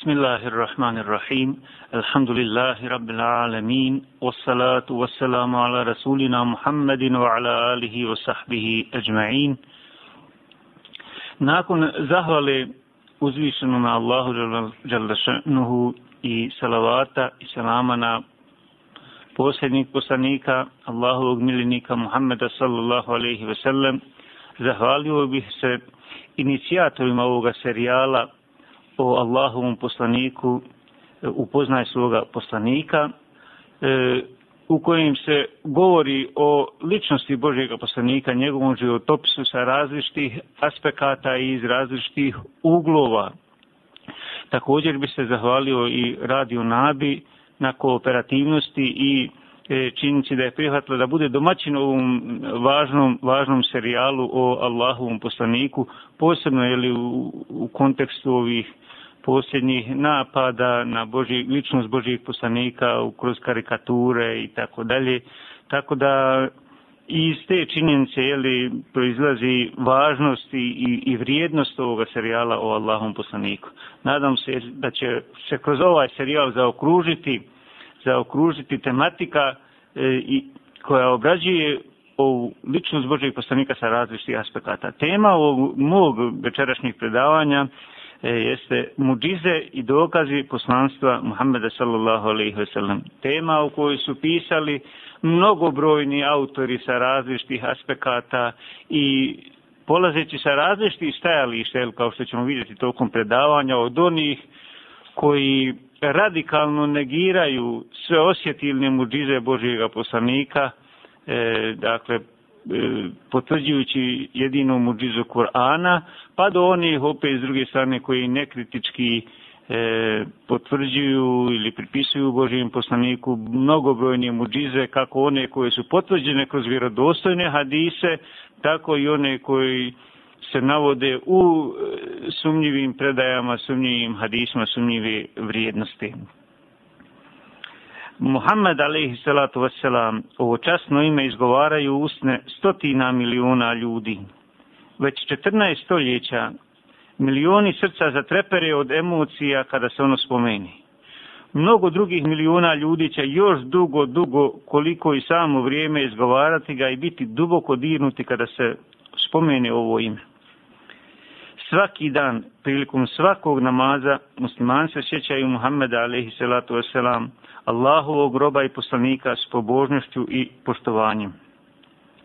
بسم الله الرحمن الرحيم الحمد لله رب العالمين والصلاة والسلام على رسولنا محمد وعلى آله وصحبه أجمعين Nakon zahvale uzvišenom Allahu Đalešanuhu i salavata i salama na posljednjeg poslanika Allahovog miljenika Muhammeda sallallahu alaihi ve sellem, zahvalio bih se inicijatorima ovoga serijala o Allahovom poslaniku e, upoznaj svoga poslanika e, u kojim se govori o ličnosti Božjega poslanika, njegovom životopisu sa različitih aspekata i iz različitih uglova. Također bi se zahvalio i Radio Nabi na kooperativnosti i e, činjenici da je prihvatila da bude domaćin ovom važnom, važnom serijalu o Allahovom poslaniku, posebno je li u, u kontekstu ovih posljednjih napada na Boži, ličnost Božijih poslanika kroz karikature i tako dalje. Tako da iz te činjenice jeli, proizlazi važnost i, i vrijednost ovoga serijala o Allahom poslaniku. Nadam se da će se kroz ovaj serijal zaokružiti, zaokružiti tematika e, i koja obrađuje ovu ličnost Božih poslanika sa različitih aspekata. Tema ovog mog večerašnjih predavanja E, jeste muđize i dokazi poslanstva Muhammeda sallallahu alaihi ve sellem. Tema u kojoj su pisali mnogobrojni autori sa različitih aspekata i polazeći sa različitih stajališta, kao što ćemo vidjeti tokom predavanja, od onih koji radikalno negiraju sve osjetilne muđize Božijega poslanika, e, dakle, E, potvrđujući jedinu muđizu Kur'ana, pa do onih opet s druge strane koji nekritički e, potvrđuju ili pripisuju Božijem poslaniku mnogobrojne muđize, kako one koje su potvrđene kroz vjerodostojne hadise, tako i one koji se navode u e, sumnjivim predajama, sumnjivim hadisma, sumnjive vrijednosti. Muhammed alaihi salatu wasalam ovo časno ime izgovaraju usne stotina miliona ljudi. Već 14 stoljeća milioni srca zatrepere od emocija kada se ono spomeni. Mnogo drugih miliona ljudi će još dugo, dugo koliko i samo vrijeme izgovarati ga i biti duboko dirnuti kada se spomene ovo ime. Svaki dan, prilikom svakog namaza, muslimani se sjećaju Muhammeda alaihi salatu wasalam, Allahovog groba i poslanika s pobožnošću i poštovanjem.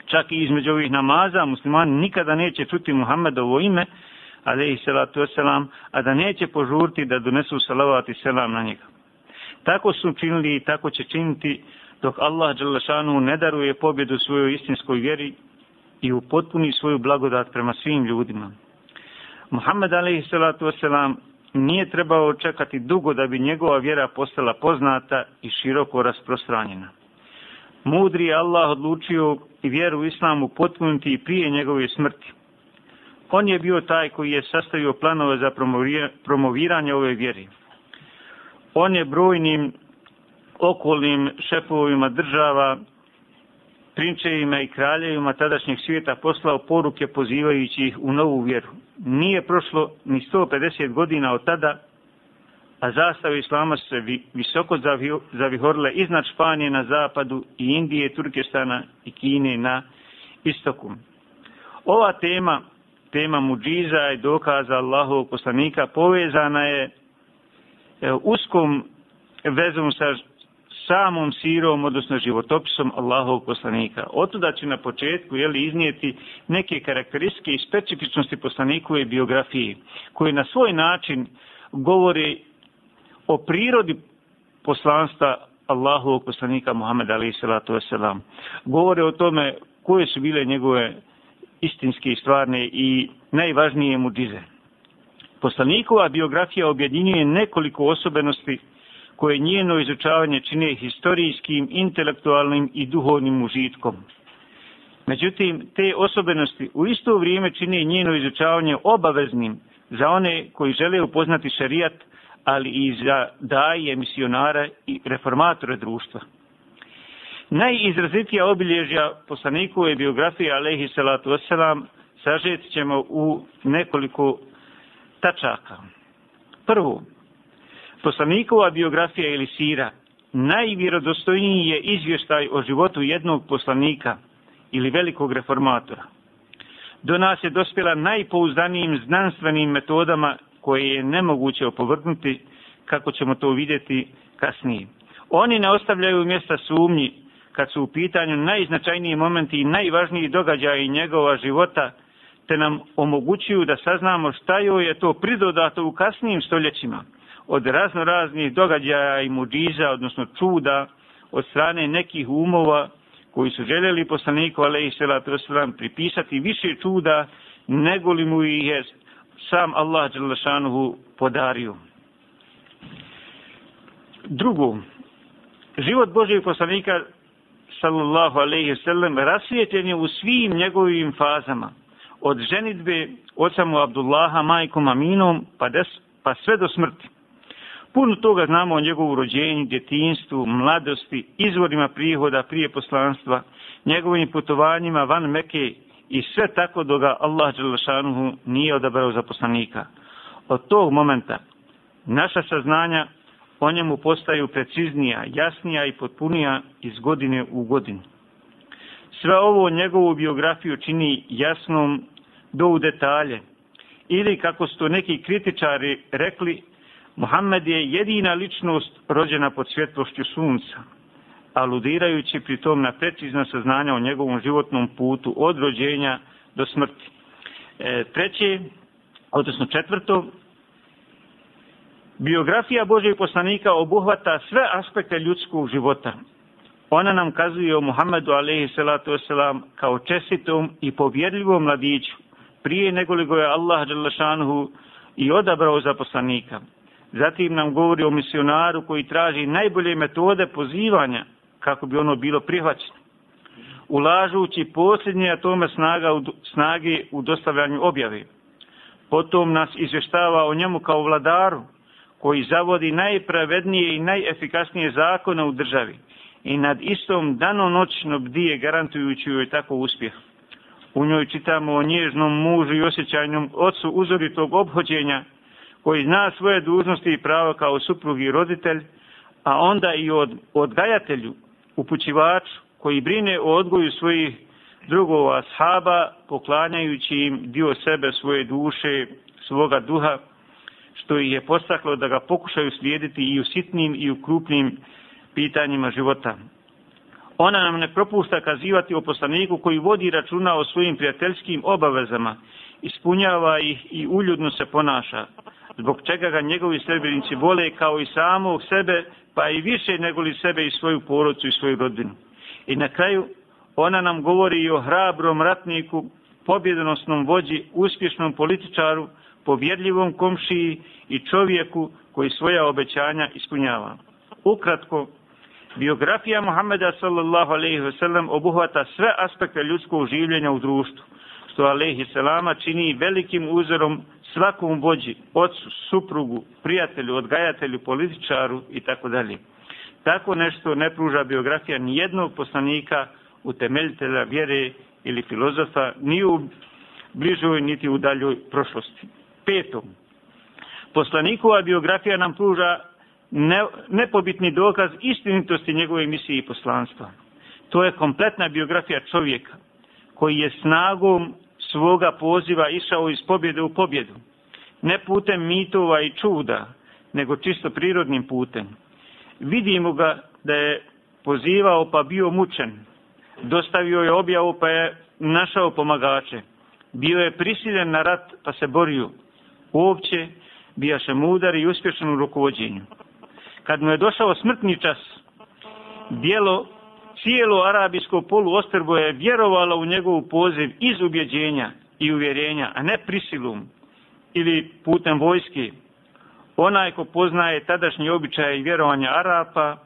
Čak i između ovih namaza muslimani nikada neće čuti Muhammedovo ime, alaihi salatu wasalam, a da neće požurti da donesu salavat i selam na njega. Tako su činili i tako će činiti dok Allah Đalašanu ne daruje pobjedu svojoj istinskoj vjeri i upotpuni svoju blagodat prema svim ljudima. Muhammed alaihi salatu wasalam nije trebao čekati dugo da bi njegova vjera postala poznata i široko rasprostranjena. Mudri je Allah odlučio i vjeru u islamu potpuniti i prije njegove smrti. On je bio taj koji je sastavio planove za promoviranje ove vjeri. On je brojnim okolnim šefovima država prinčevima i kraljevima tadašnjeg svijeta poslao poruke pozivajući ih u novu vjeru. Nije prošlo ni 150 godina od tada, a zastave islama su se visoko zavihorile iznad Španije na zapadu i Indije, Turkestana i Kine na istoku. Ova tema, tema muđiza i dokaza Allahovog poslanika povezana je e, uskom vezom sa samom sirom, odnosno životopisom Allahovog poslanika. Otuda ću na početku jeli, iznijeti neke karakteristike i specifičnosti poslanikove biografije, koje na svoj način govori o prirodi poslanstva Allahovog poslanika Muhammed Ali Salatu Veselam. Govore o tome koje su bile njegove istinske i stvarne i najvažnije muđize. Poslanikova biografija objedinjuje nekoliko osobenosti koje njeno izučavanje čine historijskim, intelektualnim i duhovnim užitkom. Međutim, te osobenosti u isto vrijeme čine njeno izučavanje obaveznim za one koji žele upoznati šarijat, ali i za daje, misionara i reformatore društva. Najizrazitija obilježja poslanikove biografije, alaihi salatu wasalam, sažet ćemo u nekoliko tačaka. Prvo, Poslanikova biografija ili sira najvjerodostojniji je izvještaj o životu jednog poslanika ili velikog reformatora. Do nas je dospjela najpouzdanijim znanstvenim metodama koje je nemoguće opovrgnuti, kako ćemo to vidjeti kasnije. Oni ne ostavljaju mjesta sumnji kad su u pitanju najznačajniji momenti i najvažniji događaji njegova života, te nam omogućuju da saznamo šta joj je to pridodato u kasnijim stoljećima od razno raznih događaja i muđiza, odnosno čuda, od strane nekih umova koji su željeli poslaniku alaihi salatu pripisati više čuda nego li mu ih je sam Allah Đelešanuhu podario. Drugo, život Božeg poslanika sallallahu alaihi sallam rasvijetljen je u svim njegovim fazama od ženitbe oca mu Abdullaha majkom Aminom pa, des, pa sve do smrti. Puno toga znamo o njegovu rođenju, djetinstvu, mladosti, izvorima prihoda prije poslanstva, njegovim putovanjima van Meke i sve tako do ga Allah Đelešanuhu nije odabrao za poslanika. Od tog momenta naša saznanja o njemu postaju preciznija, jasnija i potpunija iz godine u godinu. Sve ovo njegovu biografiju čini jasnom do u detalje. Ili, kako su to neki kritičari rekli, Muhammed je jedina ličnost rođena pod svjetlošću sunca, aludirajući pritom na precizna saznanja o njegovom životnom putu od rođenja do smrti. E, treće, odnosno četvrto, biografija Božeg poslanika obuhvata sve aspekte ljudskog života. Ona nam kazuje o Muhammedu alaihi salatu wasalam kao čestitom i povjerljivom mladiću prije nego li go je Allah i odabrao za poslanika. Zatim nam govori o misionaru koji traži najbolje metode pozivanja kako bi ono bilo prihvaćeno. Ulažući posljednje atome snaga u, snage u dostavljanju objave. Potom nas izvještava o njemu kao vladaru koji zavodi najpravednije i najefikasnije zakone u državi i nad istom danonoćno bdije garantujući joj tako uspjeh. U njoj čitamo o nježnom mužu i osjećajnom ocu uzoritog obhođenja koji zna svoje dužnosti i prava kao suprug i roditelj, a onda i od odgajatelju, upućivaču, koji brine o odgoju svojih drugova ashaba, poklanjajući im dio sebe, svoje duše, svoga duha, što ih je postaklo da ga pokušaju slijediti i u sitnim i u krupnim pitanjima života. Ona nam ne propušta kazivati o poslaniku koji vodi računa o svojim prijateljskim obavezama, ispunjava ih i uljudno se ponaša, zbog čega ga njegovi sredbenici vole kao i samog sebe, pa i više nego li sebe i svoju porodcu i svoju rodinu. I na kraju, ona nam govori i o hrabrom ratniku, pobjedonosnom vođi, uspješnom političaru, povjedljivom komšiji i čovjeku koji svoja obećanja ispunjava. Ukratko, biografija Muhammeda sallallahu alaihi ve sellem obuhvata sve aspekte ljudskog življenja u društvu, što alaihi selama čini velikim uzorom svakom vođi, ocu, suprugu, prijatelju, odgajatelju, političaru i tako dalje. Tako nešto ne pruža biografija ni jednog poslanika, utemeljitelja vjere ili filozofa, ni u bližoj, niti u daljoj prošlosti. Peto, poslanikova biografija nam pruža ne, nepobitni dokaz istinitosti njegove misije i poslanstva. To je kompletna biografija čovjeka koji je snagom svoga poziva išao iz pobjede u pobjedu. Ne putem mitova i čuda, nego čisto prirodnim putem. Vidimo ga da je pozivao pa bio mučen. Dostavio je objavu pa je našao pomagače. Bio je prisiljen na rat pa se borio. Uopće bijaše mudar i uspješan u rukovodjenju. Kad mu je došao smrtni čas, dijelo cijelo arabijsko poluostrvo je vjerovalo u njegov poziv iz ubjeđenja i uvjerenja, a ne prisilom, ili putem vojske. Onaj ko poznaje tadašnji običaj i vjerovanja Arapa,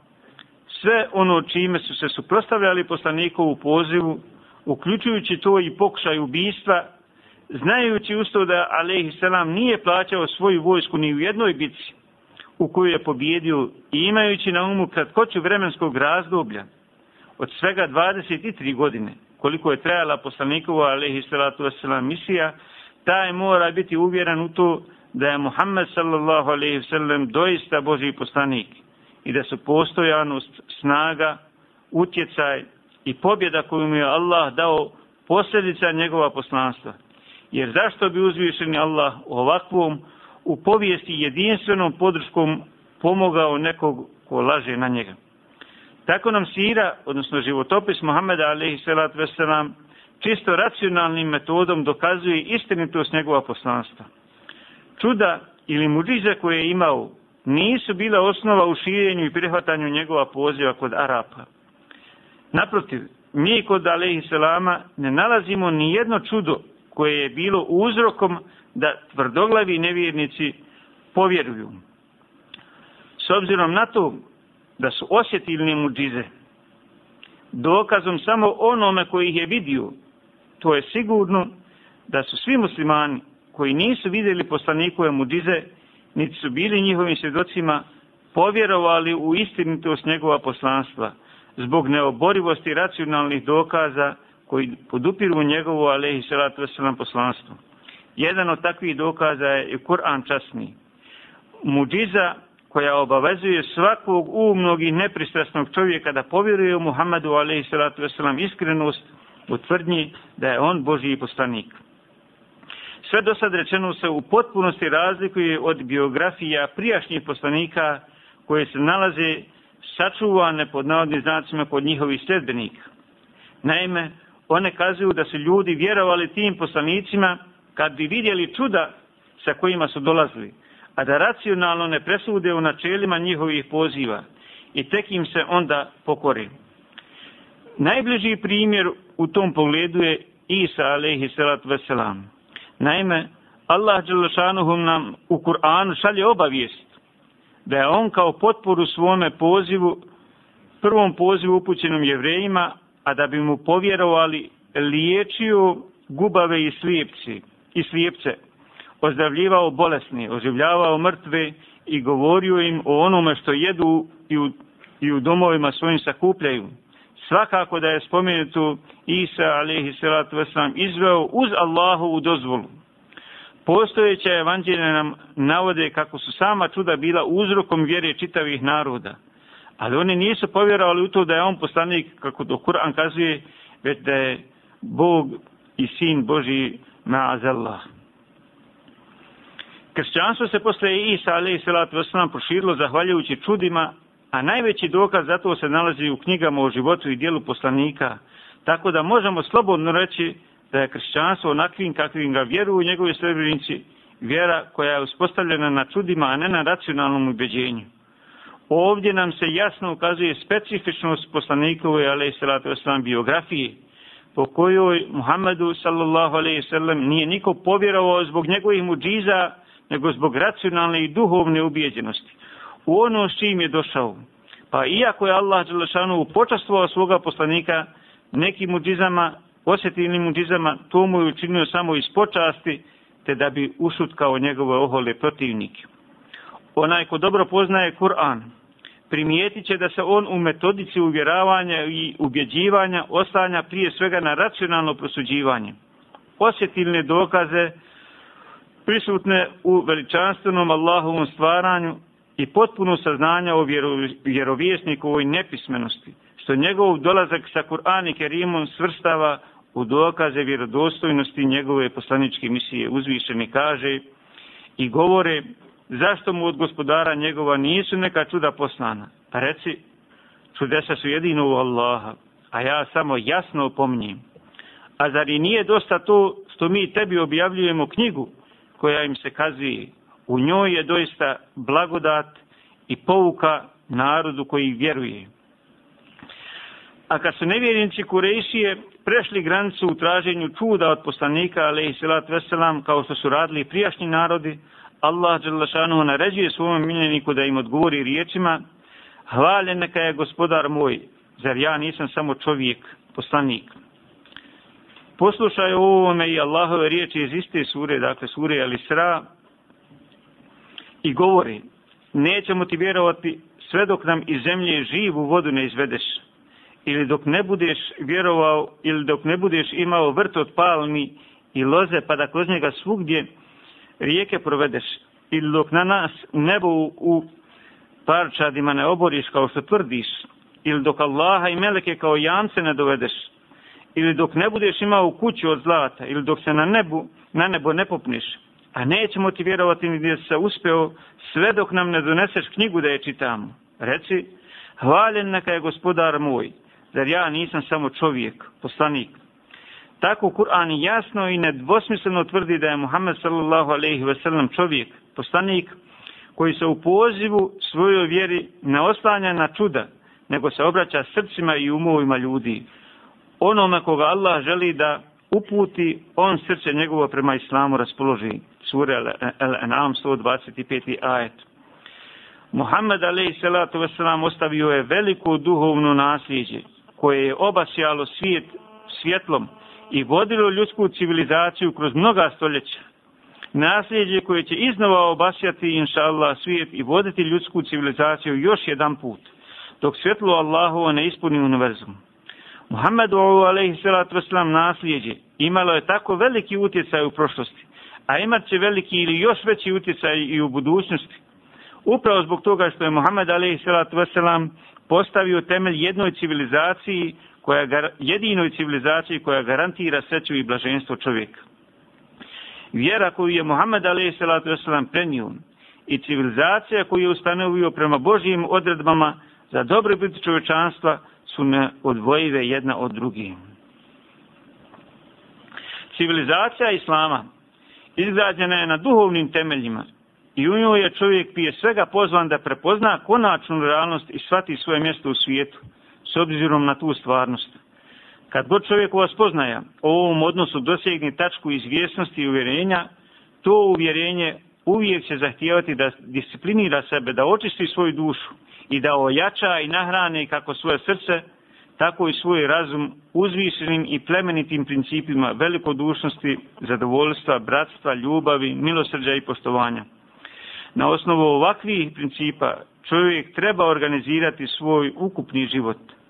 sve ono čime su se suprostavljali poslanikovu pozivu, uključujući to i pokušaj ubijstva, znajući usto da Alehi Selam nije plaćao svoju vojsku ni u jednoj bitci u kojoj je pobjedio i imajući na umu kratkoću vremenskog razdoblja, od svega 23 godine, koliko je trajala poslanikova alaihi salatu wasalam misija, taj mora biti uvjeren u to da je Muhammed sallallahu alaihi sallam doista Boži poslanik i da su postojanost, snaga, utjecaj i pobjeda koju mu je Allah dao posljedica njegova poslanstva. Jer zašto bi uzvišeni Allah ovakvom u povijesti jedinstvenom podrškom pomogao nekog ko laže na njega. Tako nam sira, odnosno životopis Muhammeda alaihi salatu veselam, čisto racionalnim metodom dokazuje istinitost njegova poslanstva. Čuda ili muđize koje je imao nisu bila osnova u širenju i prihvatanju njegova poziva kod Arapa. Naprotiv, mi kod Alehi Selama ne nalazimo ni jedno čudo koje je bilo uzrokom da tvrdoglavi nevjernici povjeruju. S obzirom na to da su osjetilni muđize, dokazom samo onome koji ih je vidio, to je sigurno da su svi muslimani koji nisu vidjeli poslanikove mudize, niti su bili njihovim svjedocima, povjerovali u istinitost njegova poslanstva, zbog neoborivosti racionalnih dokaza koji podupiru njegovu, alaihi salatu wasalam, poslanstvo. Jedan od takvih dokaza je i Kur'an časni. Muđiza koja obavezuje svakog umnog i nepristrasnog čovjeka da povjeruje u Muhammedu alaihi salatu wasalam iskrenost u tvrdnji da je on Božiji poslanik. Sve do sad rečeno se u potpunosti razlikuje od biografija prijašnjih poslanika koje se nalaze sačuvane pod navodnim znacima kod njihovih sljedbenika. Naime, one kazuju da su ljudi vjerovali tim poslanicima kad bi vidjeli čuda sa kojima su dolazili, a da racionalno ne presude u načelima njihovih poziva i tek im se onda pokori. Najbliži primjer u tom pogledu je Isa alaihi salatu veselam. Naime, Allah Đelešanuhum nam u Kur'anu šalje obavijest da je on kao potporu svome pozivu, prvom pozivu upućenom jevrejima, a da bi mu povjerovali, liječio gubave i slijepci i slijepce, ozdravljivao bolesni, oživljavao mrtve i govorio im o onome što jedu i u, i u domovima svojim sakupljaju. Svakako da je spomenuto Isa alaihi salatu wasalam izveo uz Allahovu dozvolu. Postojeća evanđelja nam navode kako su sama čuda bila uzrokom vjere čitavih naroda. Ali oni nisu povjerovali u to da je on poslanik, kako to Kur'an kazuje, već da je Bog i Sin Boži ma'azallah. Kršćanstvo se posle Isa alaihi salatu wasalam proširilo zahvaljujući čudima, a najveći dokaz za to se nalazi u knjigama o životu i dijelu poslanika, tako da možemo slobodno reći da je kršćanstvo onakvim kakvim ga vjeruju njegovi sredbenici, vjera koja je uspostavljena na čudima, a ne na racionalnom ubeđenju. Ovdje nam se jasno ukazuje specifičnost poslanikove, ale i salatu wasalam, biografije, po kojoj Muhammedu sallallahu alaihi sallam nije niko povjerovao zbog njegovih muđiza, nego zbog racionalne i duhovne ubijeđenosti. U ono s čim je došao. Pa iako je Allah Đelešanu počastvovao svoga poslanika nekim muđizama, osjetivnim muđizama, to mu je učinio samo iz počasti, te da bi ušutkao njegove ohole protivnike. Onaj ko dobro poznaje Kur'an, primijetit će da se on u metodici uvjeravanja i ubjeđivanja ostanja prije svega na racionalno prosuđivanje. Osjetilne dokaze prisutne u veličanstvenom Allahovom stvaranju i potpuno saznanja o vjerovjesnikovoj nepismenosti, što njegov dolazak sa Kur'an i Kerimom svrstava u dokaze vjerodostojnosti njegove poslaničke misije uzvišeni kaže i govore zašto mu od gospodara njegova nisu neka čuda poslana. Pa reci, čudesa su jedino u Allaha, a ja samo jasno opominjem. A zar i nije dosta to što mi tebi objavljujemo knjigu koja im se kazuje, u njoj je doista blagodat i pouka narodu koji vjeruje. A kad su nevjernici Kurešije prešli granicu u traženju čuda od poslanika, ale i salat veselam, kao što su radili prijašnji narodi, Allah Đelešanu naređuje svom miljeniku da im odgovori riječima, hvaljen neka je gospodar moj, zar ja nisam samo čovjek, poslanik. Poslušaj ovome i Allahove riječi iz iste sure, dakle sure Al-Isra, i govori, nećemo ti vjerovati sve dok nam iz zemlje živu vodu ne izvedeš. Ili dok ne budeš vjerovao ili dok ne budeš imao vrt od palmi i loze pa da kroz njega svugdje rijeke provedeš. Ili dok na nas u u parčadima ne oboriš kao što tvrdiš. Ili dok Allaha i Meleke kao jamce ne dovedeš. Ili dok ne budeš imao kuću od zlata. Ili dok se na nebu na nebo ne popniš a nećemo ti vjerovati ni gdje se uspeo sve dok nam ne doneseš knjigu da je čitamo reci hvaljen neka je gospodar moj zar ja nisam samo čovjek poslanik Tako Kur'an jasno i nedvosmisleno tvrdi da je Muhammed sallallahu alejhi ve sellem čovjek, poslanik koji se u pozivu svojoj vjeri ne oslanja na čuda, nego se obraća srcima i umovima ljudi. Onome koga Allah želi da uputi, on srce njegovo prema islamu raspoloži. Sura Al-An'am 125. ajet. Muhammed alejhi salatu vesselam ostavio je veliko duhovno nasljeđe koje je obasjalo svijet svjetlom i vodilo ljudsku civilizaciju kroz mnoga stoljeća. Nasljeđe koje će iznova obasjati, inša Allah, svijet i voditi ljudsku civilizaciju još jedan put, dok svjetlo Allahova ne ispuni univerzum. Muhammedu alaihi salatu wasalam nasljeđe imalo je tako veliki utjecaj u prošlosti, a imat će veliki ili još veći utjecaj i u budućnosti. Upravo zbog toga što je Muhammed a.s. postavio temelj jednoj civilizaciji koja jedinoj civilizaciji koja garantira sreću i blaženstvo čovjeka. Vjera koju je Muhammed a.s. prenio i civilizacija koju je ustanovio prema Božijim odredbama za dobrobit biti čovječanstva su neodvojive jedna od drugih. Civilizacija Islama izgrađena je na duhovnim temeljima i u njoj je čovjek prije svega pozvan da prepozna konačnu realnost i shvati svoje mjesto u svijetu s obzirom na tu stvarnost. Kad god čovjek vas poznaja o ovom odnosu dosegni tačku izvjesnosti i uvjerenja, to uvjerenje uvijek će zahtijevati da disciplinira sebe, da očisti svoju dušu i da ojača i nahrane kako svoje srce, tako i svoj razum uzvišenim i plemenitim principima velikodušnosti, zadovoljstva, bratstva, ljubavi, milosrđa i poštovanja. Na osnovu ovakvih principa čovjek treba organizirati svoj ukupni život –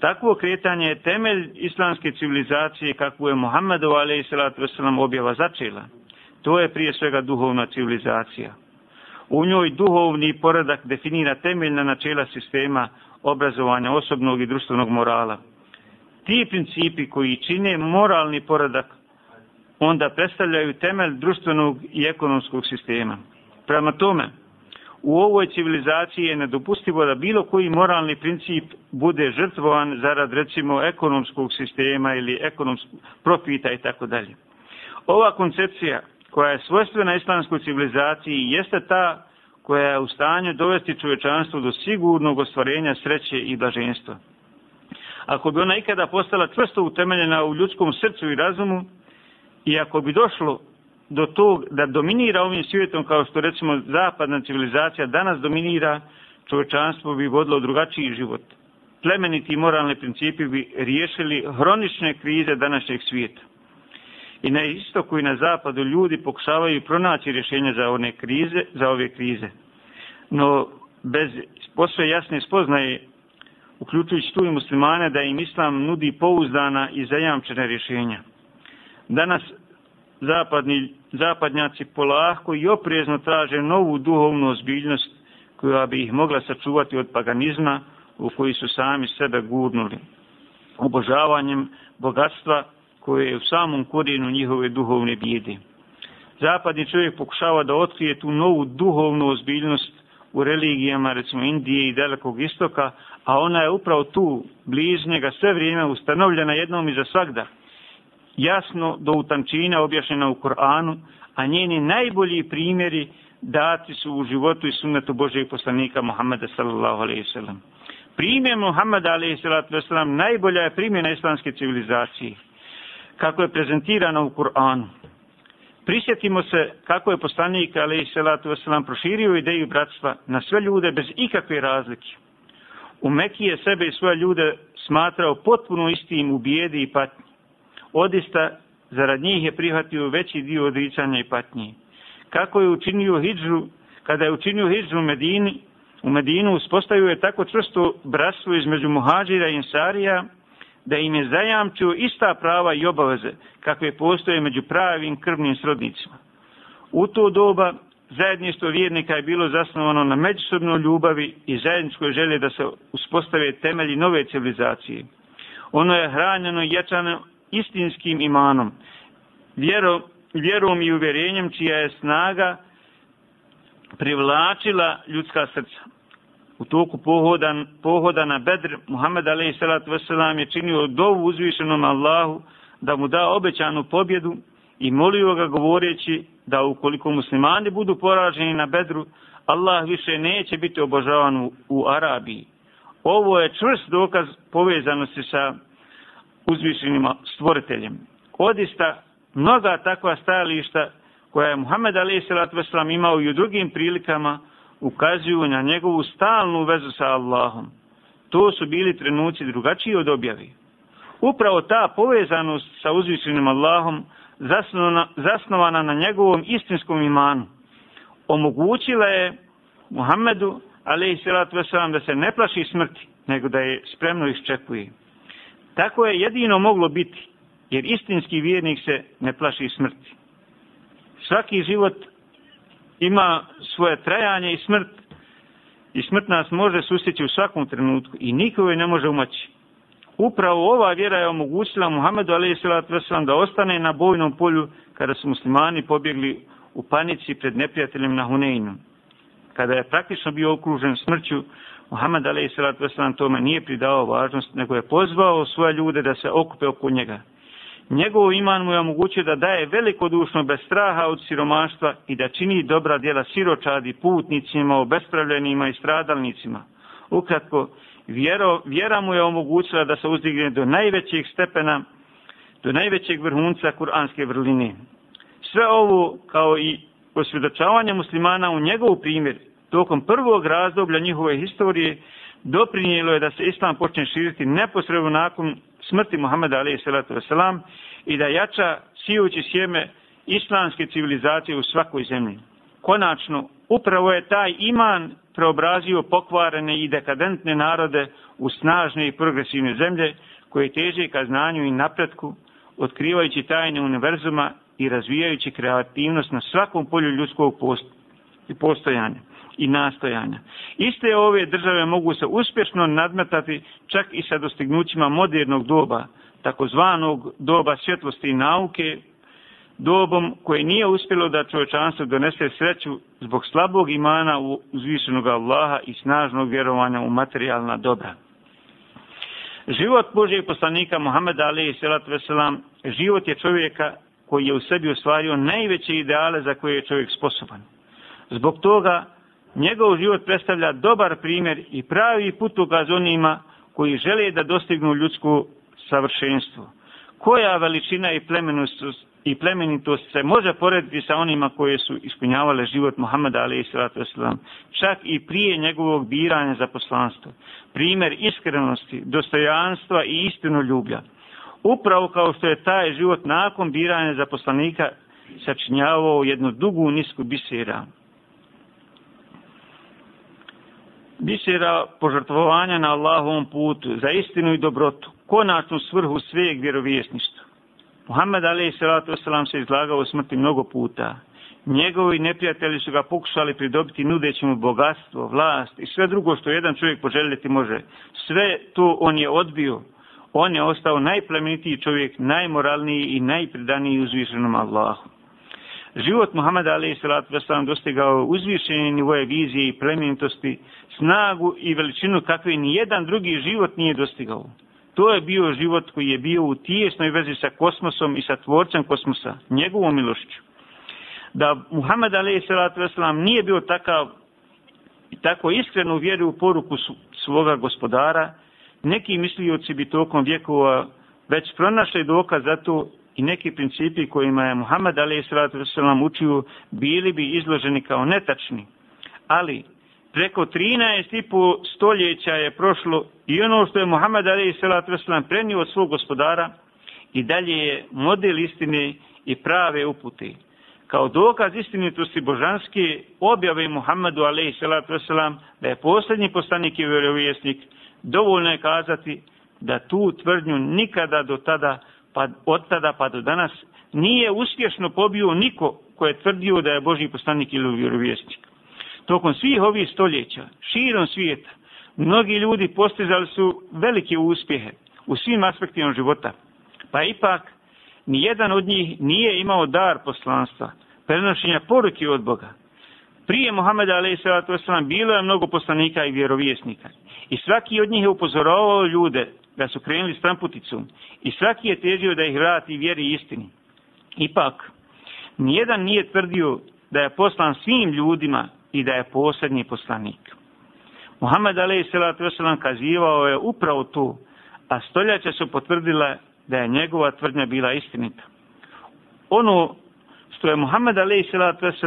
Takvo kretanje je temelj islamske civilizacije kakvu je Muhammedu a.s. objava začela. To je prije svega duhovna civilizacija. U njoj duhovni poredak definira temeljna načela sistema obrazovanja osobnog i društvenog morala. Ti principi koji čine moralni poredak onda predstavljaju temelj društvenog i ekonomskog sistema. Prema tome, u ovoj civilizaciji je nedopustivo da bilo koji moralni princip bude žrtvovan zarad recimo ekonomskog sistema ili ekonomskog profita i tako dalje. Ova koncepcija koja je svojstvena islamskoj civilizaciji jeste ta koja je u stanju dovesti čovečanstvo do sigurnog ostvarenja sreće i blaženstva. Ako bi ona ikada postala čvrsto utemeljena u ljudskom srcu i razumu i ako bi došlo do tog da dominira ovim svijetom kao što recimo zapadna civilizacija danas dominira, čovečanstvo bi vodilo drugačiji život. Plemeniti i moralni principi bi riješili hronične krize današnjeg svijeta. I na istoku i na zapadu ljudi pokušavaju pronaći rješenje za one krize, za ove krize. No, bez posve jasne spoznaje, uključujući tu i muslimane, da im islam nudi pouzdana i zajamčena rješenja. Danas zapadni, zapadnjaci polahko i oprezno traže novu duhovnu ozbiljnost koja bi ih mogla sačuvati od paganizma u koji su sami sebe gurnuli. Obožavanjem bogatstva koje je u samom korijenu njihove duhovne bijede. Zapadni čovjek pokušava da otkrije tu novu duhovnu ozbiljnost u religijama, recimo Indije i Dalekog istoka, a ona je upravo tu, bližnjega, sve vrijeme ustanovljena jednom i za svakda jasno do utančina objašnjena u Koranu, a njeni najbolji primjeri dati su u životu i sunnetu Božeg poslanika Muhammeda sallallahu alaihi sallam. Primjer Muhammeda alaihi sallam najbolja je primjena islamske civilizacije, kako je prezentirano u Kur'anu. Prisjetimo se kako je poslanik alaihi sallam proširio ideju bratstva na sve ljude bez ikakve razlike. U Mekije sebe i svoje ljude smatrao potpuno istim u bijedi i patnji odista zarad njih je prihvatio veći dio odricanja i patnji. Kako je učinio hijđu, kada je učinio hijđu u Medini, u Medinu uspostavio je tako čvrsto bratstvo između muhađira i insarija, da im je zajamčio ista prava i obaveze kakve postoje među pravim krvnim srodnicima. U to doba zajedništvo vjernika je bilo zasnovano na međusobnoj ljubavi i zajedničkoj želje da se uspostave temelji nove civilizacije. Ono je hranjeno i jačano istinskim imanom, vjerom, vjerom i uvjerenjem čija je snaga privlačila ljudska srca. U toku pohoda, pohoda na Bedr, Muhammed a.s. je činio dovu uzvišenom Allahu da mu da obećanu pobjedu i molio ga govoreći da ukoliko muslimani budu poraženi na Bedru, Allah više neće biti obožavan u, u Arabiji. Ovo je čvrst dokaz povezanosti sa uzvišenim stvoriteljem. Odista, mnoga takva stajališta koja je Muhammed a.s. imao i u drugim prilikama ukazuju na njegovu stalnu vezu sa Allahom. To su bili trenuci drugačiji od objavi. Upravo ta povezanost sa uzvišenim Allahom zasnovana, zasnovana na njegovom istinskom imanu omogućila je Muhammedu a.s. da se ne plaši smrti, nego da je spremno iščekuje. Tako je jedino moglo biti, jer istinski vjernik se ne plaši smrti. Svaki život ima svoje trajanje i smrt, i smrt nas može sustići u svakom trenutku i niko je ne može umaći. Upravo ova vjera je omogućila Muhammedu a.s. da ostane na bojnom polju kada su muslimani pobjegli u panici pred neprijateljem na Huneinu. Kada je praktično bio okružen smrću, Muhammed a.s. tome nije pridao važnost, nego je pozvao svoje ljude da se okupe oko njega. Njegov iman mu je omogućio da daje velikodušno bez straha od siromaštva i da čini dobra djela siročadi putnicima, obespravljenima i stradalnicima. Ukratko, vjero, vjera mu je omogućila da se uzdigne do najvećeg stepena, do najvećeg vrhunca kuranske vrline. Sve ovo, kao i osvjedočavanje muslimana u njegov primjer, tokom prvog razdoblja njihove historije, doprinijelo je da se islam počne širiti neposredno nakon smrti Muhammeda a.s. i da jača sijući sjeme islamske civilizacije u svakoj zemlji. Konačno, upravo je taj iman preobrazio pokvarene i dekadentne narode u snažne i progresivne zemlje koje teže ka znanju i napretku, otkrivajući tajne univerzuma i razvijajući kreativnost na svakom polju ljudskog postojanja i nastojanja. Iste ove države mogu se uspješno nadmetati čak i sa dostignućima modernog doba, takozvanog doba svjetlosti i nauke, dobom koje nije uspjelo da čovječanstvo donese sreću zbog slabog imana u uzvišenog Allaha i snažnog vjerovanja u materijalna dobra. Život Božijeg poslanika Muhammeda alaihi salatu veselam, život je čovjeka koji je u sebi ostvario najveće ideale za koje je čovjek sposoban. Zbog toga njegov život predstavlja dobar primjer i pravi putokaz onima koji žele da dostignu ljudsko savršenstvo. Koja veličina i plemenost i plemenitost se može porediti sa onima koje su ispunjavale život Muhammeda a.s. čak i prije njegovog biranja za poslanstvo. Primjer iskrenosti, dostojanstva i istinu ljublja. Upravo kao što je taj život nakon biranja za poslanika sačinjavao jednu dugu nisku bisera. Bisera požrtvovanja na Allahovom putu za istinu i dobrotu, konačnu svrhu sveg vjerovjesništva. Muhammed a.s. Se izlagao u smrti mnogo puta. Njegovi neprijatelji su ga pokušali pridobiti nudeći mu bogatstvo, vlast i sve drugo što jedan čovjek poželjeti može. Sve to on je odbio. On je ostao najplemenitiji čovjek, najmoralniji i najpredaniji uzvišenom Allahu. Život Muhammeda Ali Salatu dostigao uzvišenje nivoje vizije i plemenitosti, snagu i veličinu kakve ni jedan drugi život nije dostigao. To je bio život koji je bio u tijesnoj vezi sa kosmosom i sa tvorcem kosmosa, njegovom milošću. Da Muhammed a.s. nije bio takav i tako iskreno vjeri u poruku svoga gospodara, neki mislioci bi tokom vjekova već pronašli dokaz za to i neki principi kojima je Muhammed a.s. učio bili bi izloženi kao netačni. Ali preko 13,5 stoljeća je prošlo i ono što je Muhammed a.s. Prenio od svog gospodara i dalje je model istine i prave upute. Kao dokaz istinitosti božanske objave Muhammedu a.s. Da je posljednji poslanik i vjerovjesnik, dovoljno je kazati da tu tvrdnju nikada do tada, pa od tada pa do danas, nije uspješno pobio niko ko je tvrdio da je Boži poslanik ili vjerovjesnik. Tokom svih ovih stoljeća, širom svijeta, mnogi ljudi postizali su velike uspjehe u svim aspektima života. Pa ipak, nijedan od njih nije imao dar poslanstva, prenošenja poruke od Boga. Prije Muhammeda a.s. bilo je mnogo poslanika i vjerovjesnika. I svaki od njih je upozoravao ljude da su krenuli s tramputicom. I svaki je težio da ih vrati vjeri i istini. Ipak, nijedan nije tvrdio da je poslan svim ljudima i da je posljednji poslanik. Muhammed a.s. kazivao je upravo to, a stoljaća su potvrdila da je njegova tvrdnja bila istinita. Ono što je Muhammed a.s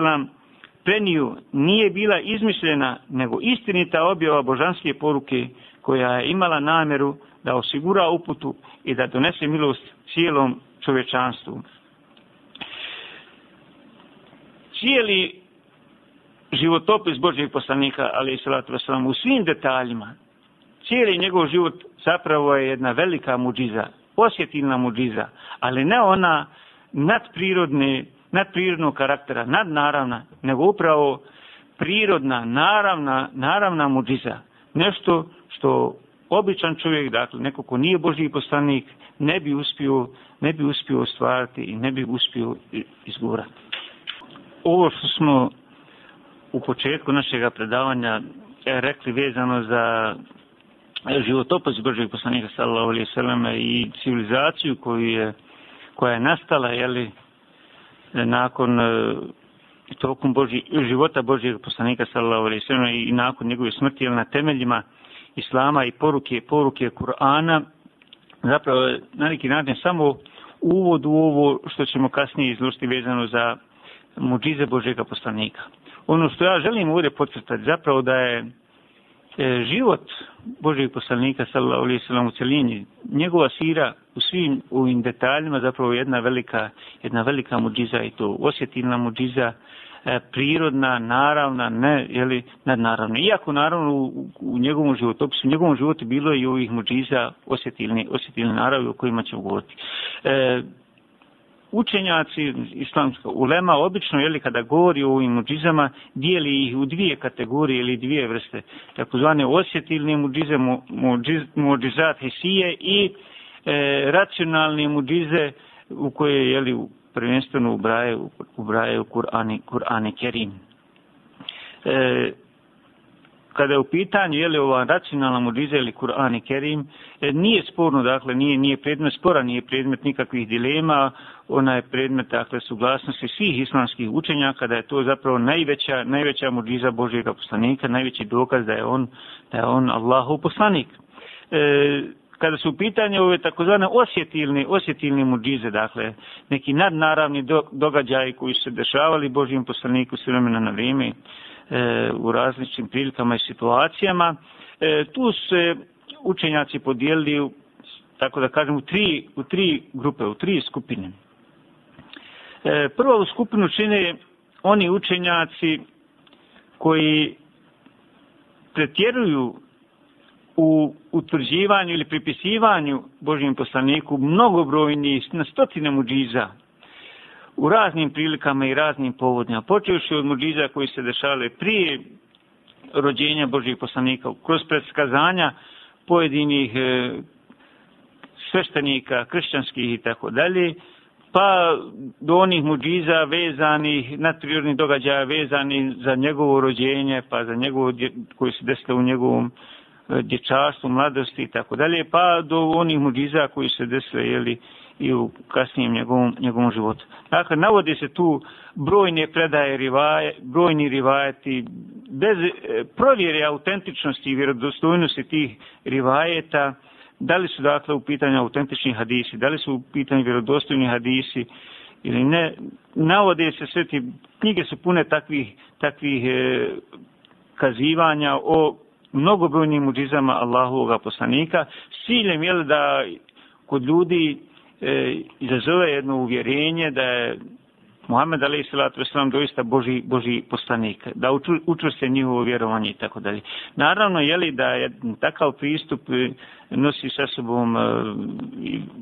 preniju nije bila izmišljena, nego istinita objava božanske poruke koja je imala namjeru da osigura uputu i da donese milost cijelom čovječanstvu. Cijeli životopis Božjeg poslanika, ali i salatu wasalam, u svim detaljima, cijeli njegov život zapravo je jedna velika muđiza, osjetilna muđiza, ali ne ona nadprirodne, nadprirodnog karaktera, nadnaravna, nego upravo prirodna, naravna, naravna muđiza. Nešto što običan čovjek, dakle, neko ko nije Božji poslanik, ne bi uspio, ne bi uspio ostvariti i ne bi uspio izgurati. Ovo što smo u početku našeg predavanja e, rekli vezano za životopis Božjeg poslanika sallallahu alejhi ve selleme i civilizaciju koju je koja je nastala je li nakon e, tokom Boži, života Božijeg poslanika sallallahu alejhi ve sellem i nakon njegove smrti na temeljima islama i poruke poruke Kur'ana zapravo na neki način samo uvod u ovo što ćemo kasnije izložiti vezano za muđize Božjega poslanika. Ono što ja želim ovdje podcrtati zapravo da je e, život Božeg poslanika sallallahu alejhi ve sellem u celini njegova sira u svim ovim detaljima zapravo jedna velika jedna velika mudžiza i to osjetilna mudžiza e, prirodna, naravna, ne, je li, nadnaravna. Iako, naravno, u, u njegovom životopisu, u njegovom životu bilo je i ovih muđiza osjetilne, osjetilne naravi o kojima ćemo govoriti. E, učenjaci islamska ulema obično jeli, kada govori o ovim muđizama dijeli ih u dvije kategorije ili dvije vrste. Takozvane osjetilne muđize muđiz, muđizat hesije i e, racionalne muđize u koje jeli, prvenstveno ubrajaju ubrajaju Kur'ani Kur'ani Kerim. E, kada je u pitanju je li ova racionalna muđiza ili Kur'an i Kerim, e, nije sporno, dakle, nije, nije predmet spora, nije predmet nikakvih dilema, ona je predmet, dakle, suglasnosti svih islamskih učenjaka, da je to zapravo najveća, najveća muđiza Božijeg poslanika, najveći dokaz da je on, da je on Allahov poslanik. E, kada su u pitanju ove takozvane osjetilne, osjetilne muđize, dakle, neki nadnaravni do, događaji koji su se dešavali Božijem poslaniku s vremena na vrijeme, e, u različitim prilikama i situacijama. E, tu se učenjaci podijelili, u, tako da kažem, u tri, u tri grupe, u tri skupine. E, prva u skupinu čine oni učenjaci koji pretjeruju u utvrđivanju ili pripisivanju Božijem poslaniku mnogobrojni na stotine muđiza, u raznim prilikama i raznim povodnjama. Počeoši od muđiza koji se dešale prije rođenja Božih poslanika, kroz predskazanja pojedinih e, sveštenika, kršćanskih i tako dalje, pa do onih muđiza vezanih, nadprirodnih događaja vezanih za njegovo rođenje, pa za njegovo, koji se desilo u njegovom e, dječarstvu, mladosti i tako dalje, pa do onih muđiza koji se desile, jeli, i u kasnijem njegovom, njegovom životu. Dakle, navode se tu brojne predaje rivaje, brojni rivajeti, bez e, provjere autentičnosti i vjerodostojnosti tih rivajeta, da li su dakle u pitanju autentični hadisi, da li su u pitanju vjerodostojni hadisi ili ne, navode se sve ti, knjige su pune takvih, takvih e, kazivanja o mnogobrojnim muđizama Allahovog poslanika, s ciljem je da kod ljudi e, izazove jedno uvjerenje da je Muhammed Ali Salatu Veselam doista Boži, Boži poslanik, da uču, učvrste njihovo vjerovanje i tako dalje. Naravno, je li da je takav pristup e, nosi sa sobom e,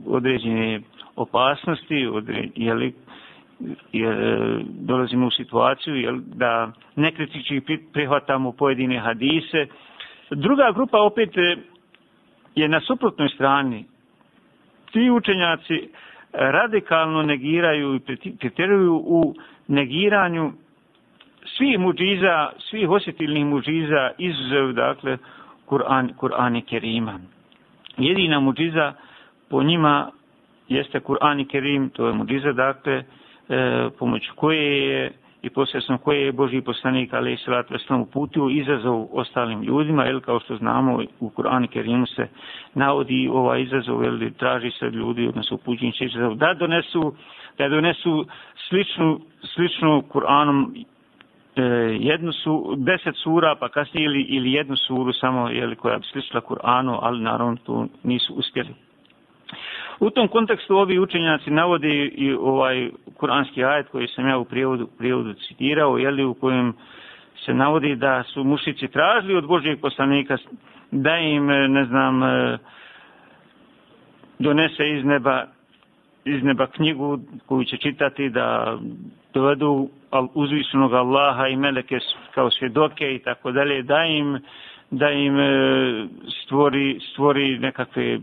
određene opasnosti, odre, je li, jer dolazimo u situaciju jel, da nekritički prihvatamo pojedine hadise. Druga grupa opet e, je na suprotnoj strani. Ti učenjaci eh, radikalno negiraju i pretjeruju u negiranju svih muđiza, svih osjetilnih muđiza izuzev, dakle, Kur'an, Kur'an i Kerima. Jedina muđiza po njima jeste Kur'an i Kerim, to je muđiza, dakle, e, pomoću koje je i posljedno koje je Boži poslanik, ali i salatu veslam uputio izazov ostalim ljudima, jer kao što znamo u Kur'an i Kerimu se navodi ovaj izazov, ili traži se ljudi, odnosno upućenje izazov, da donesu, da donesu sličnu, sličnu Kur'anom e, jednu su, deset sura, pa kasnije ili, ili jednu suru samo, jeli, koja bi sličila Kur'anu, ali naravno tu nisu uspjeli. U tom kontekstu ovi učenjaci navode i ovaj kuranski ajet koji sam ja u prijevodu, prijevodu citirao, jeli, u kojem se navodi da su mušici tražili od Božijeg poslanika da im, e, ne znam, e, donese iz neba, iz neba knjigu koju će čitati da dovedu uzvišenog Allaha i meleke kao svjedoke i tako dalje, da im, da im e, stvori, stvori nekakve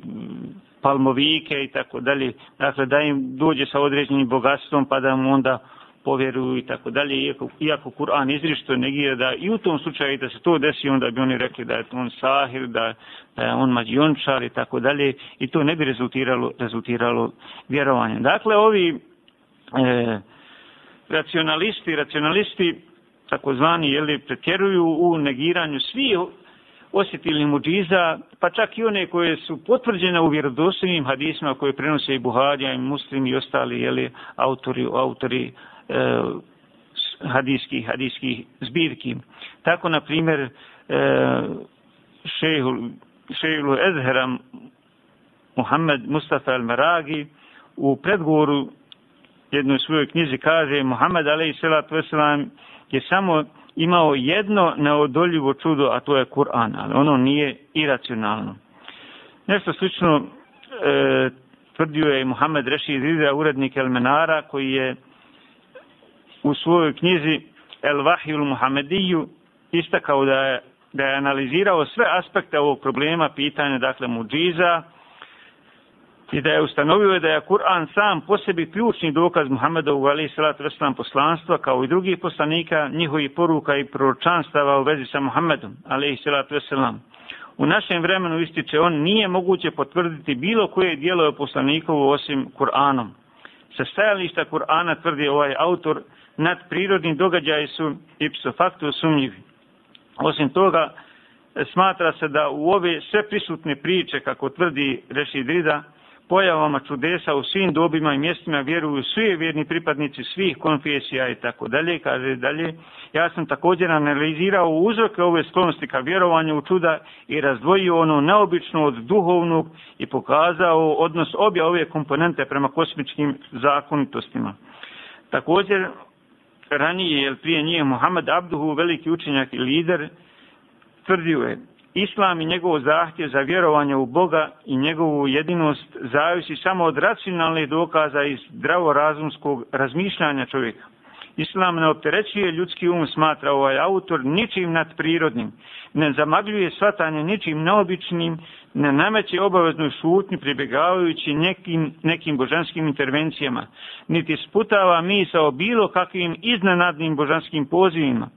palmovike i tako dalje. Dakle, da im dođe sa određenim bogatstvom pa da mu onda povjeruju i tako dalje. Iako, iako Kur'an izrišto negira da i u tom slučaju da se to desi, onda bi oni rekli da je on sahir, da, da je on mađiončar i tako dalje. I to ne bi rezultiralo, rezultiralo vjerovanjem. Dakle, ovi e, racionalisti, racionalisti takozvani, jeli, pretjeruju u negiranju svih osjetilnih muđiza, pa čak i one koje su potvrđene u vjerodostojnim hadisima koje prenose i Buharija i Muslim i ostali jeli, autori, autori e, hadijskih, hadijskih zbirki. Tako, na primjer, e, šehilu Ezheram Muhammed Mustafa al-Maragi u predgovoru jednoj svojoj knjizi kaže Muhammed a.s. je samo imao jedno neodoljivo čudo, a to je Kur'an, ali ono nije iracionalno. Nešto slično e, tvrdio je Muhammed Rešid Rida, urednik Elmenara, koji je u svojoj knjizi El Vahil Muhammediju istakao da je, da je analizirao sve aspekte ovog problema, pitanja, dakle, muđiza, i da je ustanovio da je Kur'an sam po sebi ključni dokaz Muhammedovu ali salatu vesselam poslanstva kao i drugih poslanika njihovi poruka i proročanstava u vezi sa Muhammedom ali salatu vesselam. U našem vremenu ističe on nije moguće potvrditi bilo koje dijelo poslanikovo osim Kur'anom. Sa stajališta Kur'ana tvrdi ovaj autor nadprirodni događaji su ipso facto sumnjivi osim toga smatra se da u ove sve prisutne priče kako tvrdi Rešid Rida pojavama čudesa u svim dobima i mjestima vjeruju svi vjerni pripadnici svih konfesija i tako dalje, kaže dalje. Ja sam također analizirao uzroke ove sklonosti ka vjerovanju u čuda i razdvojio ono neobično od duhovnog i pokazao odnos obje ove komponente prema kosmičkim zakonitostima. Također, ranije, jer prije nije Muhammed Abduhu, veliki učenjak i lider, tvrdio je, Islam i njegov zahtjev za vjerovanje u Boga i njegovu jedinost zavisi samo od racionalnih dokaza i zdravorazumskog razmišljanja čovjeka. Islam ne opterećuje ljudski um, smatra ovaj autor, ničim nadprirodnim, ne zamagljuje svatanje ničim neobičnim, ne nameće obaveznu šutnju pribjegavajući nekim, nekim božanskim intervencijama, niti sputava misa o bilo kakvim iznenadnim božanskim pozivima.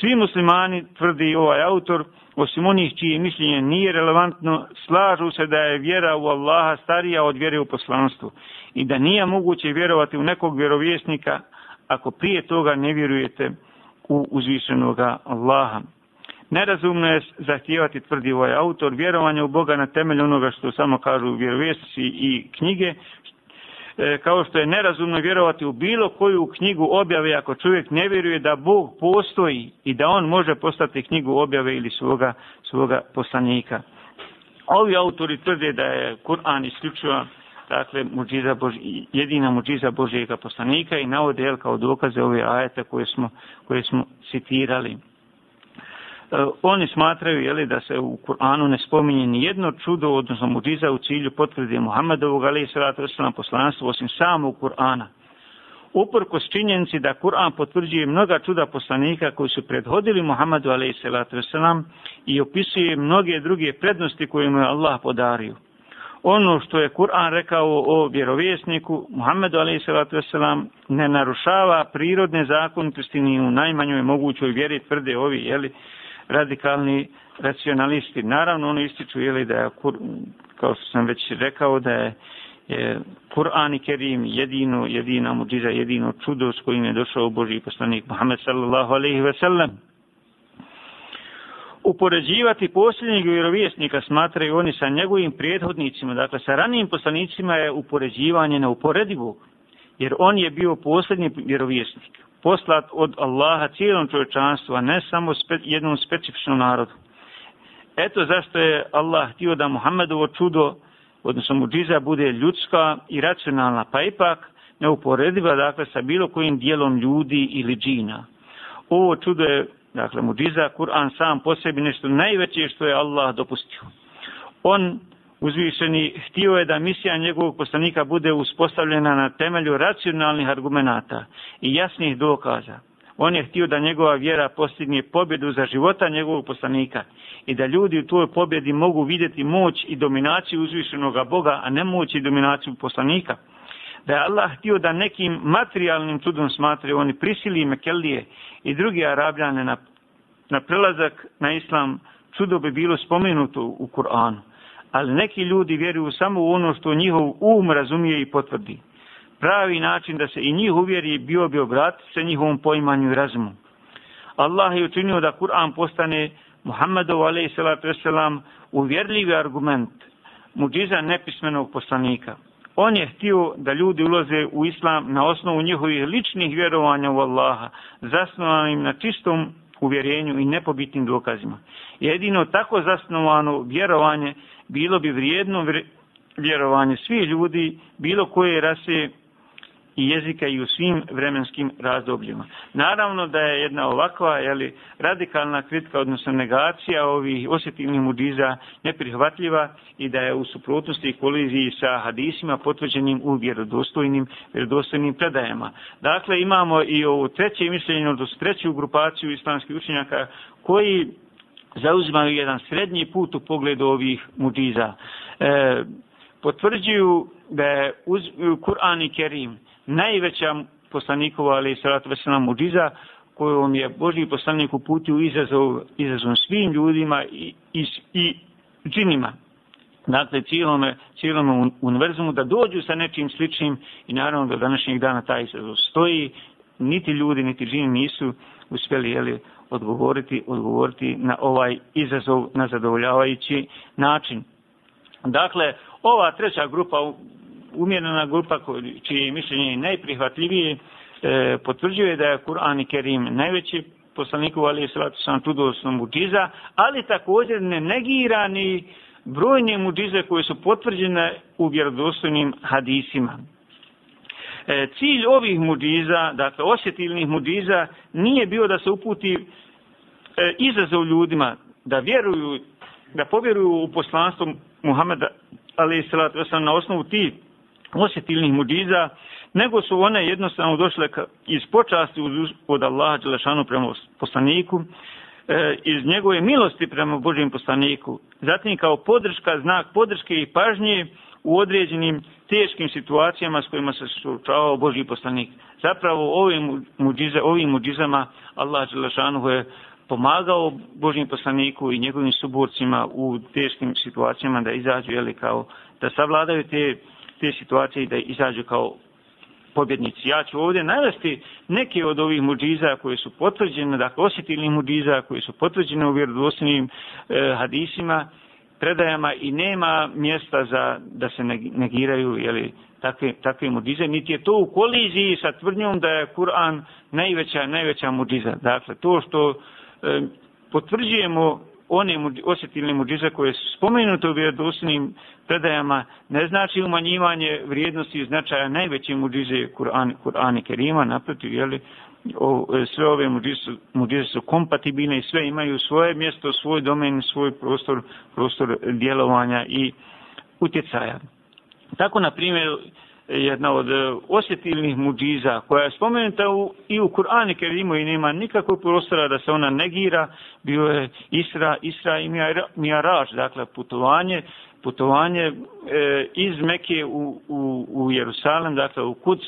Svi muslimani, tvrdi ovaj autor, osim onih čije mišljenje nije relevantno, slažu se da je vjera u Allaha starija od vjere u poslanstvu i da nije moguće vjerovati u nekog vjerovjesnika ako prije toga ne vjerujete u uzvišenog Allaha. Nerazumno je zahtijevati, tvrdi ovaj autor, vjerovanje u Boga na temelju onoga što samo kažu vjerovjesnici i knjige, e, kao što je nerazumno vjerovati u bilo koju knjigu objave ako čovjek ne vjeruje da Bog postoji i da on može postati knjigu objave ili svoga, svoga poslanika. Ovi autori tvrde da je Kur'an isključiva dakle, muđiza Boži, jedina muđiza Božijega poslanika i navode jel, kao dokaze ove ajete koje smo, koje smo citirali. E, oni smatraju jeli, da se u Kur'anu ne spominje ni jedno čudo, odnosno muđiza u cilju potvrde Muhammedovog, ali i sallatu wasallam poslanstva, osim samog Kur'ana. uprkos činjenici da Kur'an potvrđuje mnoga čuda poslanika koji su prethodili Muhammedu a.s. i opisuje mnoge druge prednosti koje mu je Allah podario. Ono što je Kur'an rekao o vjerovjesniku Muhammedu a.s. ne narušava prirodne zakonitosti ni u najmanjoj mogućoj vjeri tvrde ovi jeli, radikalni racionalisti. Naravno, oni ističu jeli, da je, kao što sam već rekao, da je je Kur'an i Kerim jedino, jedina muđiza, jedino čudo s kojim je došao Boži poslanik Muhammed sallallahu alaihi ve sellem. Upoređivati posljednjeg vjerovjesnika smatraju oni sa njegovim prethodnicima, dakle sa ranijim poslanicima je upoređivanje neuporedivo, jer on je bio posljednji vjerovjesnik, poslat od Allaha cijelom čovječanstvu, a ne samo spe, jednom specifičnom narodu. Eto zašto je Allah htio da Muhammedovo čudo odnosno muđiza bude ljudska i racionalna, pa ipak neuporediva dakle sa bilo kojim dijelom ljudi ili džina. Ovo čudo je, dakle, muđiza, Kur'an sam po sebi nešto najveće što je Allah dopustio. On, uzvišeni, htio je da misija njegovog poslanika bude uspostavljena na temelju racionalnih argumenata i jasnih dokaza. On je htio da njegova vjera postigne pobjedu za života njegovog poslanika i da ljudi u toj pobjedi mogu vidjeti moć i dominaciju uzvišenog Boga, a ne moć i dominaciju poslanika. Da je Allah htio da nekim materijalnim čudom smatraju oni prisili Mekelije i drugi Arabljane na, na prelazak na islam, čudo bi bilo spomenuto u Kur'anu. Ali neki ljudi vjeruju samo u ono što njihov um razumije i potvrdi. Pravi način da se i njih uvjeri bio bi obratiti se njihovom poimanju i razumu. Allah je učinio da Kur'an postane Muhammedov a.s. uvjerljivi argument muđiza nepismenog poslanika. On je htio da ljudi ulaze u islam na osnovu njihovih ličnih vjerovanja u Allaha, zasnovanim na čistom uvjerenju i nepobitnim dokazima. Jedino tako zasnovano vjerovanje bilo bi vrijedno vjerovanje svih ljudi, bilo koje rase i jezika i u svim vremenskim razdobljima. Naravno da je jedna ovakva jeli, radikalna kritika, odnosno negacija ovih osjetivnih mudiza neprihvatljiva i da je u suprotnosti i koliziji sa hadisima potvrđenim u vjerodostojnim, vjerodostojnim predajama. Dakle, imamo i ovo treće mišljenje, odnosno treću grupaciju islamskih učenjaka koji zauzimaju jedan srednji put u pogledu ovih mudiza. E, potvrđuju da je uz Kur'an i Kerim najveća poslanikova, ali i salatu veselam muđiza, kojom je Boži poslanik uputio izazov, izazov svim ljudima i, i, i džinima. Dakle, cijelome, cijelome univerzumu da dođu sa nečim sličnim i naravno da današnjeg dana taj izazov stoji. Niti ljudi, niti džini nisu uspjeli jeli, odgovoriti, odgovoriti na ovaj izazov na zadovoljavajući način. Dakle, ova treća grupa umjerena grupa čije mišljenje je najprihvatljivije e, potvrđuje da je Kur'an i Kerim najveći poslaniku ali Salatu sam čudosno muđiza, ali također ne negira ni brojne muđize koje su potvrđene u vjerodostojnim hadisima. E, cilj ovih muđiza, dakle osjetilnih muđiza, nije bio da se uputi e, izazov ljudima da vjeruju, da povjeruju u poslanstvo Muhameda ali salatu na osnovu tih osjetilnih muđiza, nego su one jednostavno došle iz počasti od Allaha Đelešanu prema poslaniku, e, iz njegove milosti prema Božijem poslaniku, zatim kao podrška, znak podrške i pažnje u određenim teškim situacijama s kojima se suočavao Božji poslanik. Zapravo ovim, muđiza, ovim muđizama Allah Đelešanu je pomagao Božjem poslaniku i njegovim suborcima u teškim situacijama da izađu, jeli, kao da savladaju te te situacije da izađu kao pobjednici. Ja ću ovdje navesti neke od ovih muđiza koje su potvrđene, dakle osjetilnih muđiza koje su potvrđene u vjerodostojnim e, hadisima, predajama i nema mjesta za da se negiraju jeli, takve, takve muđize, niti je to u koliziji sa tvrdnjom da je Kur'an najveća, najveća muđiza. Dakle, to što e, potvrđujemo one osjetilne muđize koje su spomenute u vjerodostojnim predajama ne znači umanjivanje vrijednosti i značaja najveće muđize Kur'an, Kur'an i Kerima, naprotiv, jeli, o, sve ove muđize su, muđize su kompatibilne i sve imaju svoje mjesto, svoj domen, svoj prostor, prostor djelovanja i utjecaja. Tako, na primjer, jedna od e, osjetilnih muđiza koja je spomenuta u, i u Kur'ani Kerimu i nema nikakvog prostora da se ona negira, bio je Isra, Isra i Mijaraž, dakle putovanje, putovanje e, iz Mekije u, u, u Jerusalem, dakle u Kuc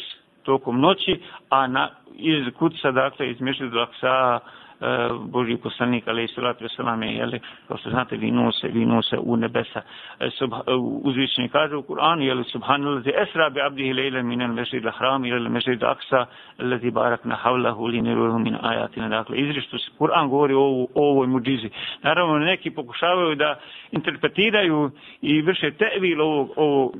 tokom noći, a na, iz Kuca, dakle iz Mešid Laksa, E, Boži poslanik, ali i salatu wasalam, jeli, kao što znate, vinuo se, vinuo se u nebesa. E, e, kaže u Kur'anu, jeli, subhanallazi esra bi abdihi lejle minel mešid lahram, jeli, mešid aksa, lezi barak na havlahu, li niruhu min ajatina. Dakle, izrištu se Kur'an govori o, o ovoj muđizi. Naravno, neki pokušavaju da interpretiraju i vrše tevil ovog, ovog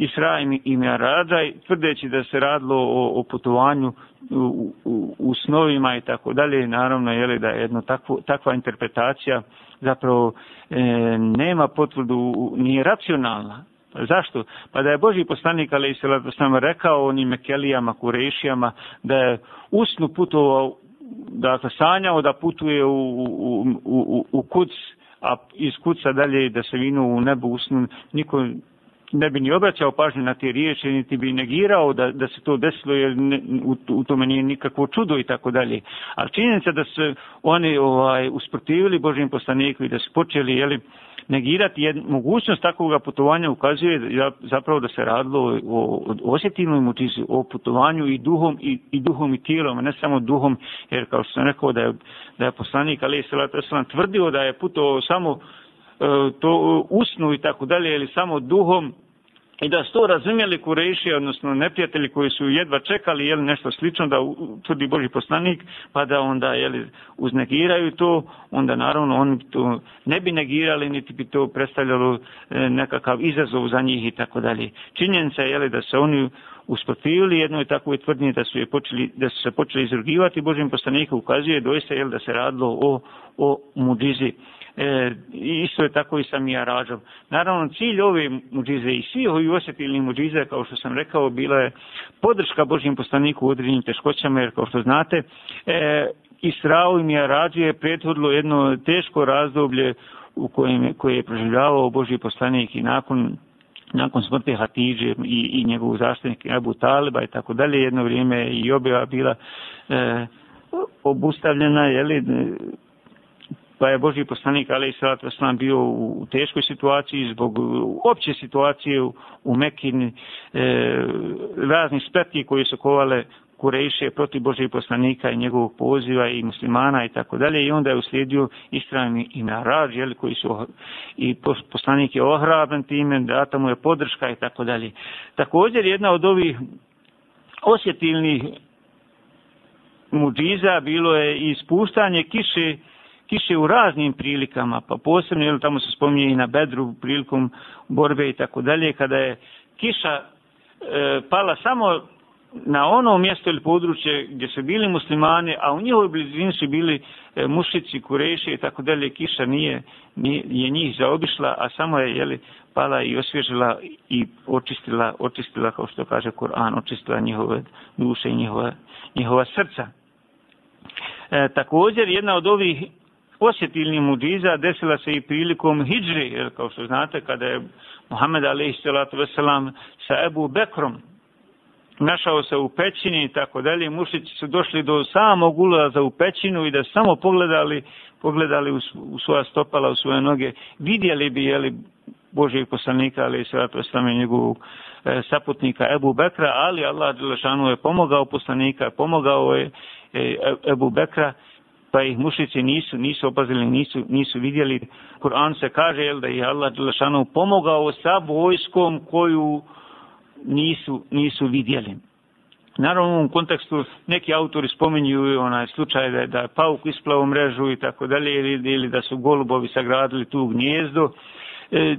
Israim i Miarađa, tvrdeći da se radilo o, o putovanju u, u, u snovima i tako dalje. Naravno, je li da je jedno takvo, takva interpretacija zapravo e, nema potvrdu, nije racionalna. Zašto? Pa da je Boži poslanik, ali i se sam rekao onim Mekelijama, Kurešijama, da je usnu putovao, dakle, sanjao da putuje u, u, u, u, u kuc, a iz kuca dalje da se vinu u nebu usnu, niko ne bi ni obraćao pažnju na te riječi, niti bi negirao da, da se to desilo, jer ne, u, u tome nije nikakvo čudo i tako dalje. Ali činjenica da su oni ovaj, usprotivili Božim poslaniku i da su počeli jeli, negirati jed, mogućnost takvog putovanja ukazuje zapravo da se radilo o, o osjetilnoj motizi, o putovanju i duhom i, i duhom i tijelom, ne samo duhom, jer kao što sam rekao da je, da je poslanik Ali Salatu tvrdio da je putovao samo E, to e, usnu i tako dalje, ili samo duhom, i da su to razumjeli kureši, odnosno neprijatelji koji su jedva čekali jeli, nešto slično da tvrdi Boži poslanik, pa da onda jeli, uznegiraju to, onda naravno oni to ne bi negirali, niti bi to predstavljalo e, nekakav izazov za njih i tako dalje. Činjenica je da se oni usprotivili jednoj takvoj tvrdnji da su, je počeli, da su se počeli izrugivati Božim poslaniku, ukazuje doista jel, da se radilo o, o mudizi e, isto je tako i sa Mijarađom. Naravno, cilj ove muđize i svi ovi osjetilni muđize, kao što sam rekao, bila je podrška Božjem poslaniku u određenim teškoćama, jer kao što znate, e, Israo i Mijarađu je prethodilo jedno teško razdoblje u kojem, koje je proživljavao Božji poslanik i nakon nakon smrti Hatidže i, i njegovog zaštitnika Abu Taliba i tako dalje, jedno vrijeme i objava bila e, obustavljena, jeli, pa je Boži poslanik Ali Salat Veslan bio u teškoj situaciji zbog e, opće situacije u, u Mekin, e, razni spletki koji su kovale Kurejše protiv Božih poslanika i njegovog poziva i muslimana i tako dalje i onda je uslijedio istrani i Marađ, jel, koji su i poslanik je ohraben time, data mu je podrška i tako dalje. Također jedna od ovih osjetilnih muđiza bilo je ispuštanje kiše kiše u raznim prilikama, pa posebno, jer tamo se spominje i na bedru prilikom borbe i tako dalje, kada je kiša e, pala samo na ono mjesto ili područje gdje su bili muslimani, a u njihovoj blizini su bili e, mušici, kureši i tako dalje, kiša nije, nije, je njih zaobišla, a samo je jeli, pala i osvježila i očistila, očistila, kao što kaže Kur'an, očistila njihove duše i njihova, njihova srca. E, također, jedna od ovih osjetilni muđiza desila se i prilikom hijri, jer kao što znate, kada je Muhammed a.s. sa Ebu Bekrom našao se u pećini i tako dalje, mušici su došli do samog ulaza u pećinu i da samo pogledali, pogledali u, u svoja stopala, u svoje noge, vidjeli bi, jeli, Božijeg poslanika, ali i sallatu wasalam, njegovog e, saputnika Ebu Bekra, ali Allah Đelešanu je pomogao poslanika, pomogao je e, Ebu Bekra, pa ih mušici nisu, nisu opazili, nisu, nisu vidjeli. Kur'an se kaže jel, da je Allah Đelešanu pomogao sa vojskom koju nisu, nisu vidjeli. Naravno, u ovom kontekstu neki autori spominju onaj slučaj da je, da je pauk isplao mrežu i tako dalje, ili, ili da su golubovi sagradili tu gnjezdo. E,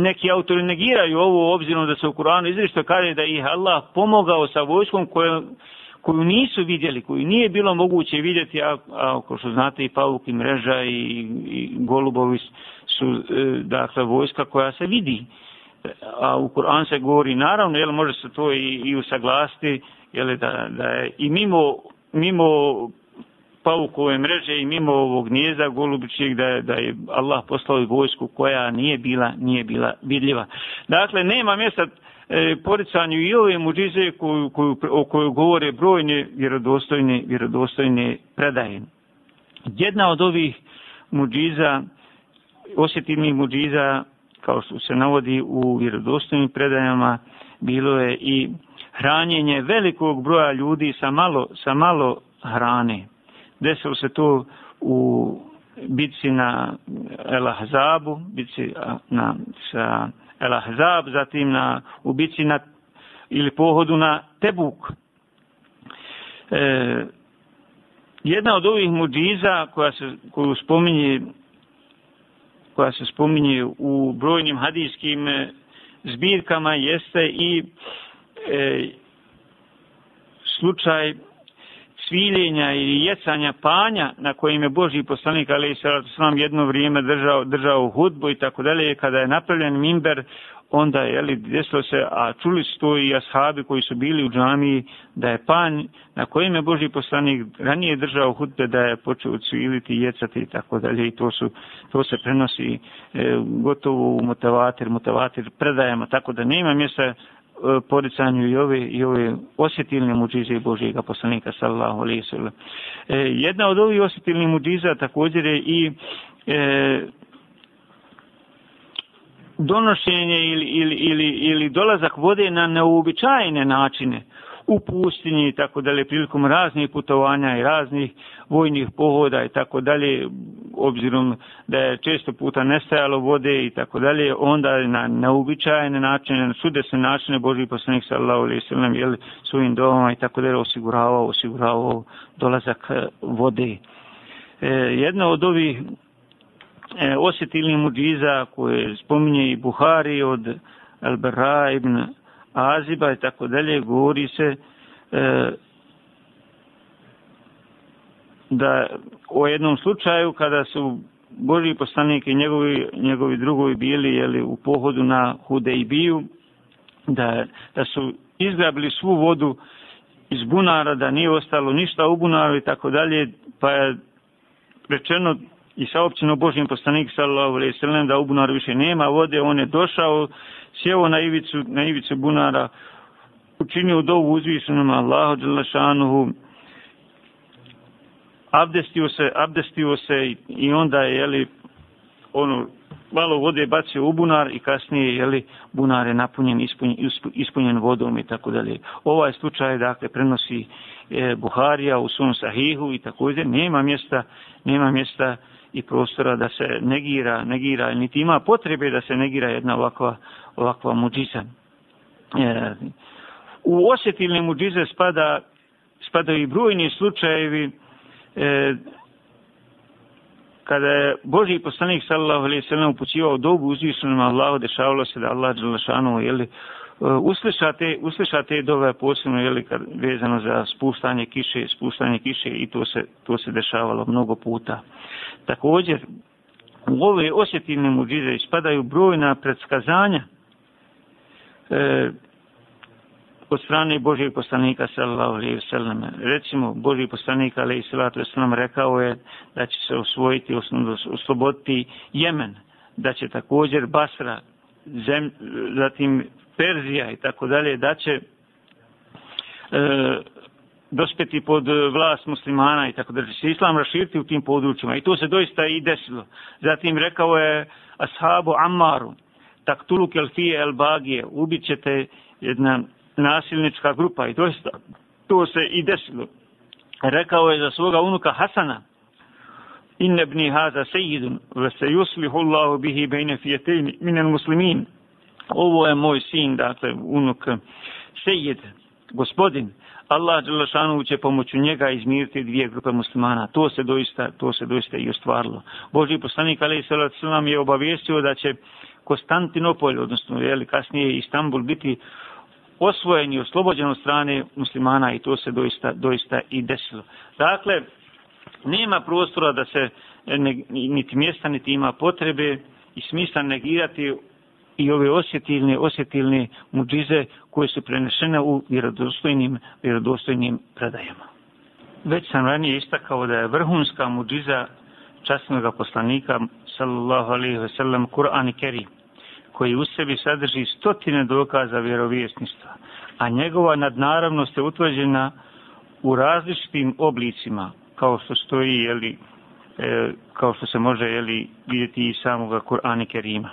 neki autori negiraju ovo obzirom da se u Kur'anu izrišto kaže da ih Allah pomogao sa vojskom koju koju nisu vidjeli, koju nije bilo moguće vidjeti, a, a kao što znate i pavuk i mreža i, i golubovi su, e, dakle, vojska koja se vidi. A u Kur'an se govori, naravno, jel, može se to i, i usaglasiti, jel, da, da je i mimo, mimo pavukove mreže i mimo ovog gnjezda golubičijeg da je, da je Allah poslao vojsku koja nije bila nije bila vidljiva. Dakle, nema mjesta e, poricanju i ove muđize koju, koju, o kojoj govore brojne vjerodostojne, vjerodostojne predaje. Jedna od ovih muđiza, osjetivnih muđiza, kao što se navodi u vjerodostojnim predajama, bilo je i hranjenje velikog broja ljudi sa malo, sa malo hrane. Desilo se to u bitci na El Ahzabu, bitci na, sa El Ahzab, zatim na, ubici na, ili pohodu na Tebuk. E, jedna od ovih muđiza koja se, koju spominje koja se spominje u brojnim hadijskim e, zbirkama jeste i e, slučaj sviljenja i jecanja panja na kojim je Boži poslanik ali se sam jedno vrijeme držao, držao hudbu i tako dalje kada je napravljen mimber onda je li desilo se a čuli su to i ashabi koji su bili u džamiji da je panj na kojim je Boži poslanik ranije držao hudbe da je počeo cviliti jecati i tako dalje. I to su to se prenosi e, gotovo u mutavatir mutavatir predajama tako da nema mjesta E, poricanju i ove, i ove osjetilne muđize Božijega poslanika sallahu alaihi sallam. E, jedna od ovih osjetilnih muđiza također je i e, donošenje ili, ili, ili, ili dolazak vode na neobičajene načine u pustinji i tako dalje, prilikom raznih putovanja i raznih vojnih pohoda i tako dalje, obzirom da je često puta nestajalo vode i tako dalje, onda na neobičajene načine, na sudesne načine Boži poslanik sallahu alaihi sallam, jel, svojim domama i tako dalje osiguravao, osiguravao dolazak e, vode. E, jedna od ovih e, osjetilnih muđiza koje spominje i Buhari od Al-Bara ibn Aziba i tako dalje, govori se e, da u jednom slučaju kada su Boži poslanik i njegovi, njegovi drugovi bili jeli, u pohodu na Hudejbiju, da, da su izgrabili svu vodu iz bunara, da nije ostalo ništa u bunaru i tako dalje, pa je rečeno i saopćeno Božim poslanik sallallahu alejhi ve sellem da u bunaru više nema vode, on je došao, sjeo na ivicu, na ivicu bunara, učinio dovu uzvišenom Allahu dželle šanuhu abdestio se, abdestio se i onda je, jeli, ono, malo vode bacio u bunar i kasnije, jeli, bunar je napunjen, ispunjen, ispunjen vodom i tako dalje. Ovaj slučaj, dakle, prenosi e, Buharija u svom sahihu i također nema mjesta, nema mjesta i prostora da se negira, negira, niti ima potrebe da se negira jedna ovakva, ovakva muđiza. E, u osjetilne muđize spada, spadaju i brojni slučajevi e, kada je Boži poslanik sallallahu alaihi sallam upućivao dobu uzvišenom Allahu, dešavalo se da Allah dželašanu, jeli, e, Eh, uslišate, uslišate dove posebno, jeli, kad, vezano za spuštanje kiše, spuštanje kiše i to se, to se dešavalo mnogo puta. Također, u ove osjetivne muđize ispadaju brojna predskazanja, e, od strane Božijeg poslanika sallallahu alejhi ve sellem. Recimo Božji poslanik alejhi salatu vesselam rekao je da će se osvojiti osloboditi Jemen, da će također Basra, zem, zatim Perzija i tako dalje, da će e, dospeti pod vlast muslimana i tako da će se islam raširiti u tim područjima. I to se doista i desilo. Zatim rekao je ashabu Ammaru, taktulu kelfije el bagije, ubit ćete jedna nasilnička grupa i doista to se i desilo. Rekao je za svoga unuka Hasana, inne bni haza sejidun, ve se yuslihu Allahu bihi bejne fijetejni minen muslimin. Ovo je moj sin, dakle, unuk eh, sejid, gospodin. Allah Đelešanu će pomoću njega izmiriti dvije grupe muslimana. To se doista, to se doista i ostvarilo. Boži poslanik Ali Salat je obavijestio da će Konstantinopolj, odnosno jeli, kasnije Istanbul, biti osvojen i oslobođen od strane muslimana i to se doista, doista i desilo. Dakle, nema prostora da se ne, niti mjesta, niti ima potrebe i smisla negirati i ove osjetilne, osjetilne muđize koje su prenešene u vjerodostojnim, vjerodostojnim predajama. Već sam ranije istakao da je vrhunska muđiza časnog poslanika, sallallahu alaihi ve sellem, Kur'an i Kerim. koji u sebi sadrži stotine dokaza vjerovjesništva, a njegova nadnaravnost je utvrđena u različitim oblicima, kao što stoji, jeli, e, kao što se može jeli, vidjeti i samoga Kur'ana Kerima.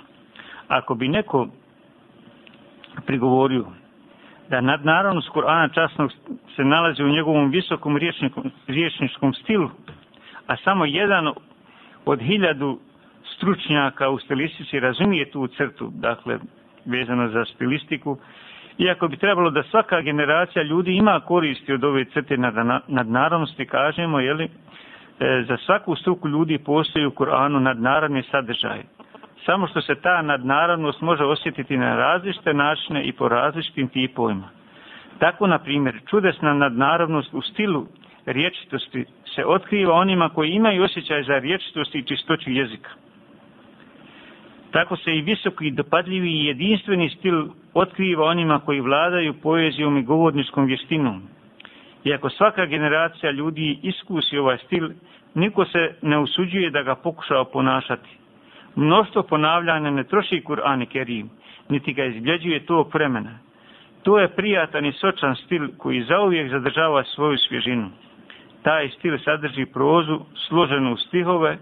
Ako bi neko prigovorio da nadnaravnost Kur'ana časnog se nalazi u njegovom visokom riječničkom stilu, a samo jedan od hiljadu stručnjaka u stilistici razumije tu crtu, dakle, vezano za stilistiku, iako bi trebalo da svaka generacija ljudi ima koristi od ove crte nadnaravnosti, kažemo, jeli, e, za svaku struku ljudi postoji u Koranu nadnaravni sadržaj. Samo što se ta nadnaravnost može osjetiti na različite načine i po različitim tipovima. Tako, na primjer, čudesna nadnaravnost u stilu riječitosti se otkriva onima koji imaju osjećaj za riječitost i čistoću jezika. Tako se i visoki, dopadljivi i jedinstveni stil otkriva onima koji vladaju poezijom i govorničkom vještinom. Iako svaka generacija ljudi iskusi ovaj stil, niko se ne usuđuje da ga pokušao ponašati. Mnoštvo ponavljanja ne troši Kur'an i Kerim, niti ga izbljeđuje tog vremena. To je prijatan i sočan stil koji zauvijek zadržava svoju svježinu. Taj stil sadrži prozu složenu u stihove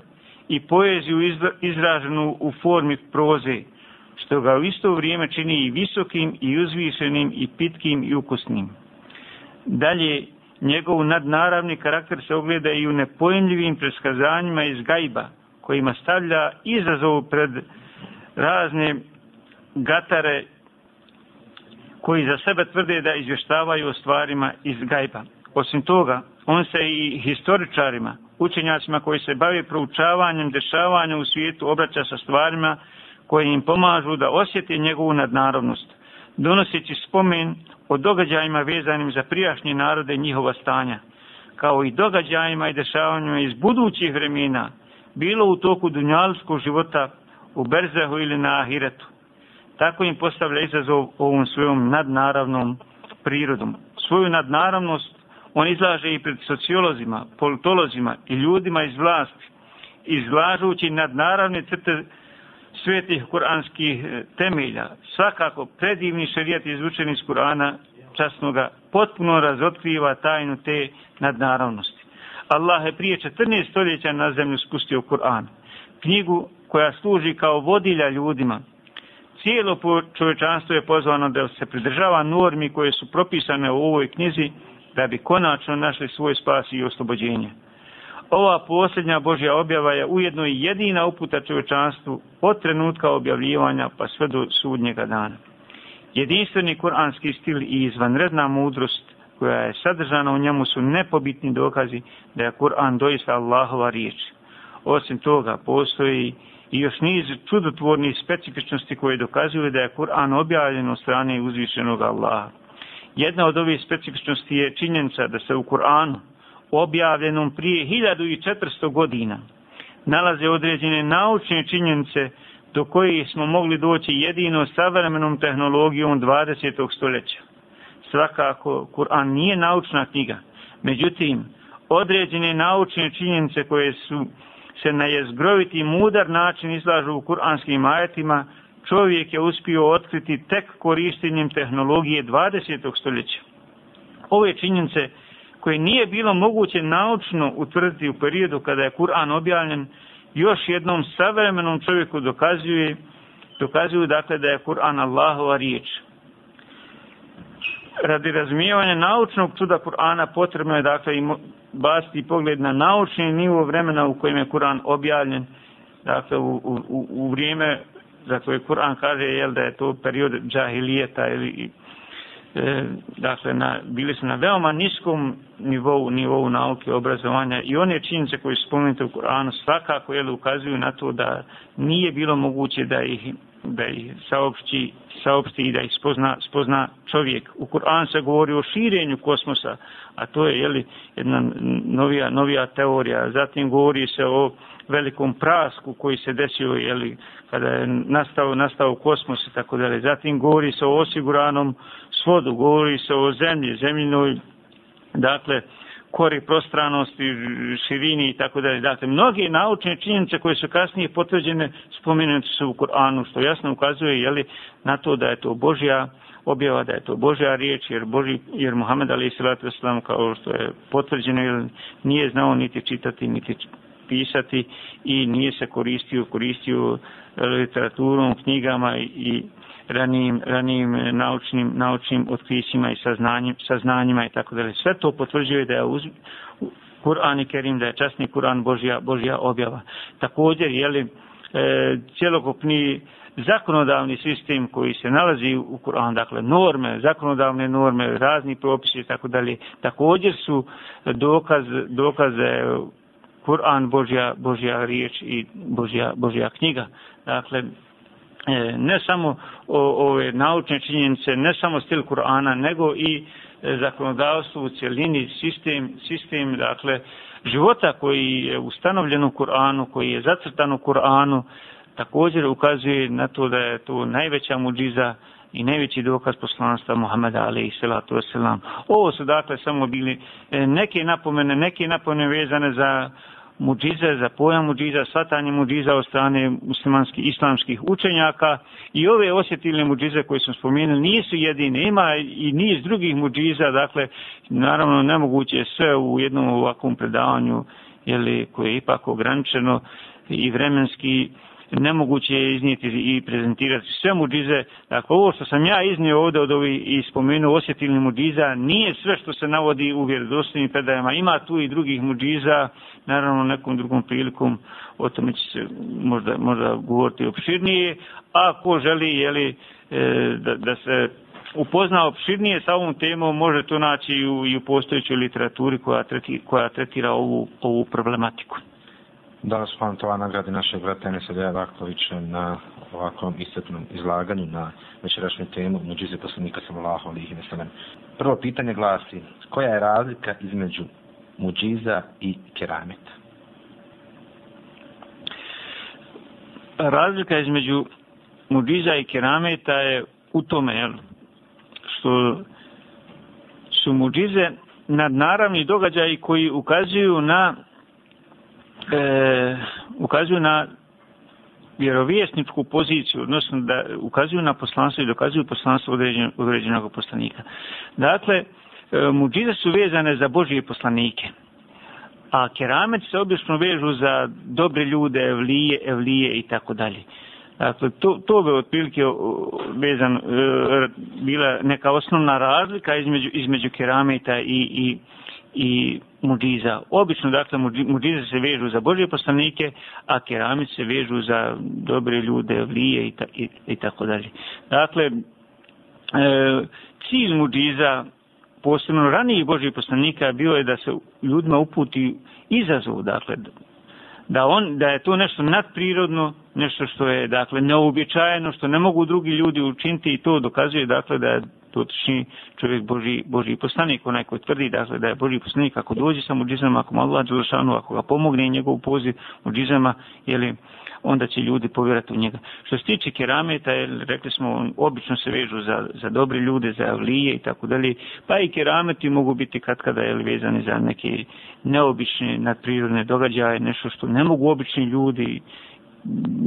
i poeziju izraženu u formi proze, što ga u isto vrijeme čini i visokim i uzvišenim i pitkim i ukusnim. Dalje, njegov nadnaravni karakter se ogleda i u nepojemljivim preskazanjima iz gajba, kojima stavlja izazov pred razne gatare koji za sebe tvrde da izvještavaju o stvarima iz gajba. Osim toga, on se i historičarima, učenjacima koji se bave proučavanjem dešavanja u svijetu obraća sa stvarima koje im pomažu da osjeti njegovu nadnarodnost, donoseći spomen o događajima vezanim za prijašnje narode i njihova stanja, kao i događajima i dešavanjima iz budućih vremena, bilo u toku dunjalskog života u Berzehu ili na Ahiretu. Tako im postavlja izazov ovom svojom nadnaravnom prirodom. Svoju nadnaravnost on izlaže i pred sociolozima, politolozima i ljudima iz vlasti, izlažući nadnaravne crte svetih kuranskih e, temelja. Svakako, predivni šarijat izvučen iz Kurana časnoga potpuno razotkriva tajnu te nadnaravnosti. Allah je prije 14 stoljeća na zemlju spustio Kur'an, knjigu koja služi kao vodilja ljudima. Cijelo čovječanstvo je pozvano da se pridržava normi koje su propisane u ovoj knjizi da bi konačno našli svoj spas i oslobođenje. Ova posljednja Božja objava je ujedno i jedina uputa čovječanstvu od trenutka objavljivanja pa sve do sudnjega dana. Jedinstveni kuranski stil i izvanredna mudrost koja je sadržana u njemu su nepobitni dokazi da je Kur'an doista Allahova riječ. Osim toga, postoji i još niz čudotvornih specifičnosti koje dokazuju da je Kur'an objavljen od strane uzvišenog Allaha. Jedna od ovih specifičnosti je činjenica da se u Kur'anu, objavljenom prije 1400 godina, nalaze određene naučne činjenice do koje smo mogli doći jedino savremenom tehnologijom 20. stoljeća. Svakako, Kur'an nije naučna knjiga, međutim, određene naučne činjenice koje su se na jezgroviti mudar način izlažu u kuranskim ajetima, čovjek je uspio otkriti tek korištenjem tehnologije 20. stoljeća. Ove činjenice koje nije bilo moguće naučno utvrditi u periodu kada je Kur'an objavljen, još jednom savremenom čovjeku dokazuje, dokazuju dakle da je Kur'an Allahova riječ. Radi razumijevanja naučnog čuda Kur'ana potrebno je dakle i basti pogled na naučni nivo vremena u kojem je Kur'an objavljen, dakle u, u, u vrijeme za koje Kur'an kaže jel, da je to period džahilijeta ili e, dakle na, bili su na veoma niskom nivou, nivou nauke obrazovanja i one činjenice koje su spomenute u Kur'anu svakako jel, ukazuju na to da nije bilo moguće da ih da ih saopći, saopšti i da ih spozna, spozna čovjek. U Kur'an se govori o širenju kosmosa, a to je jeli, jedna novija, novija teorija. Zatim govori se o velikom prasku koji se desio jeli, kada je nastao, nastao kosmos i tako dalje. Zatim govori se o osiguranom svodu, govori se o zemlji, zemljinoj, dakle, kori prostranosti, širini i tako dalje. Dakle, mnoge naučne činjenice koje su kasnije potvrđene spomenute su u Koranu, što jasno ukazuje jeli, na to da je to Božja objava, da je to Božja riječ, jer, Boži, jer Muhammed Ali Salatu Islam, kao što je potvrđeno, jel, nije znao niti čitati, niti pisati i nije se koristio, koristio literaturom, knjigama i ranijim, ranijim naučnim, naučnim otkrićima i saznanjima, saznanjima i tako dalje. Sve to potvrđuje da je uz, Kur'an i Kerim, da je časni Kur'an Božja, Božja objava. Također, jeli, e, cjelokupni zakonodavni sistem koji se nalazi u Kur'an, dakle norme, zakonodavne norme, razni propisi i tako dalje, također su dokaz, dokaze Kur'an Božja, Božja riječ i Božja, Božja knjiga. Dakle, e, ne samo ove naučne činjenice, ne samo stil Kur'ana, nego i e, zakonodavstvo u cjelini, sistem, sistem dakle, života koji je ustanovljen u Kur'anu, koji je zacrtan u Kur'anu, također ukazuje na to da je to najveća muđiza i najveći dokaz poslanstva Muhammeda alaihi salatu wasalam. Ovo su dakle samo bili e, neke napomene, neke napomene vezane za muđize, za pojam muđiza, svatanje muđiza od strane muslimanskih, islamskih učenjaka i ove osjetilne muđize koje smo spomenuli nisu jedine, ima i niz drugih muđiza, dakle, naravno nemoguće sve u jednom ovakvom predavanju, jeli, koje je ipak ograničeno i vremenski, nemoguće je iznijeti i prezentirati sve muđize. Dakle, ovo što sam ja iznio ovdje od ovih i spomenuo osjetilni muđiza, nije sve što se navodi u vjerodostojnim predajama. Ima tu i drugih muđiza, naravno nekom drugom prilikom o tome će se možda, možda govoriti opširnije. A ko želi jeli, e, da, da se upozna opširnije sa ovom temom, može to naći i u, i u postojećoj literaturi koja, treti, koja tretira ovu, ovu problematiku. Danas vam tova nagradi našeg vrata Enesa Dejavakovića na ovakvom istetnom izlaganju na večerašnju temu Muđize poslanika sallallahu alihi veselem. Prvo pitanje glasi, koja je razlika između muđiza i kerameta? Razlika između muđiza i kerameta je u tome jel, što su muđize nadnaravni događaji koji ukazuju na e, ukazuju na vjerovjesničku poziciju, odnosno da ukazuju na poslanstvo i dokazuju poslanstvo određen, određenog poslanika. Dakle, e, muđize su vezane za Božije poslanike, a keramet se obično vežu za dobre ljude, evlije, evlije i tako dalje. Dakle, to, to bi otprilike vezan, e, bila neka osnovna razlika između, između kerameta i, i, i muđiza. Obično, dakle, muđize se vežu za Božje poslanike, a keramice se vežu za dobre ljude, vlije i, ta, i, i tako dalje. Dakle, e, cilj muđiza, posebno ranijih Božjih poslanika, bio je da se ljudima uputi izazov, dakle, da, on, da je to nešto nadprirodno, nešto što je, dakle, neobičajeno, što ne mogu drugi ljudi učiniti i to dokazuje, dakle, da je dotični čovjek Boži, Boži poslanik, onaj koji tvrdi dakle, da je Boži poslanik, ako dođe sa muđizama, ako malo Đelšanu, ako ga pomogne njegov poziv muđizama, jeli, onda će ljudi povjerati u njega. Što se tiče kerameta, jel, rekli smo, obično se vežu za, za dobre ljude, za avlije i tako dalje, pa i kerameti mogu biti kad kada je vezani za neke neobične nadprirodne događaje, nešto što ne mogu obični ljudi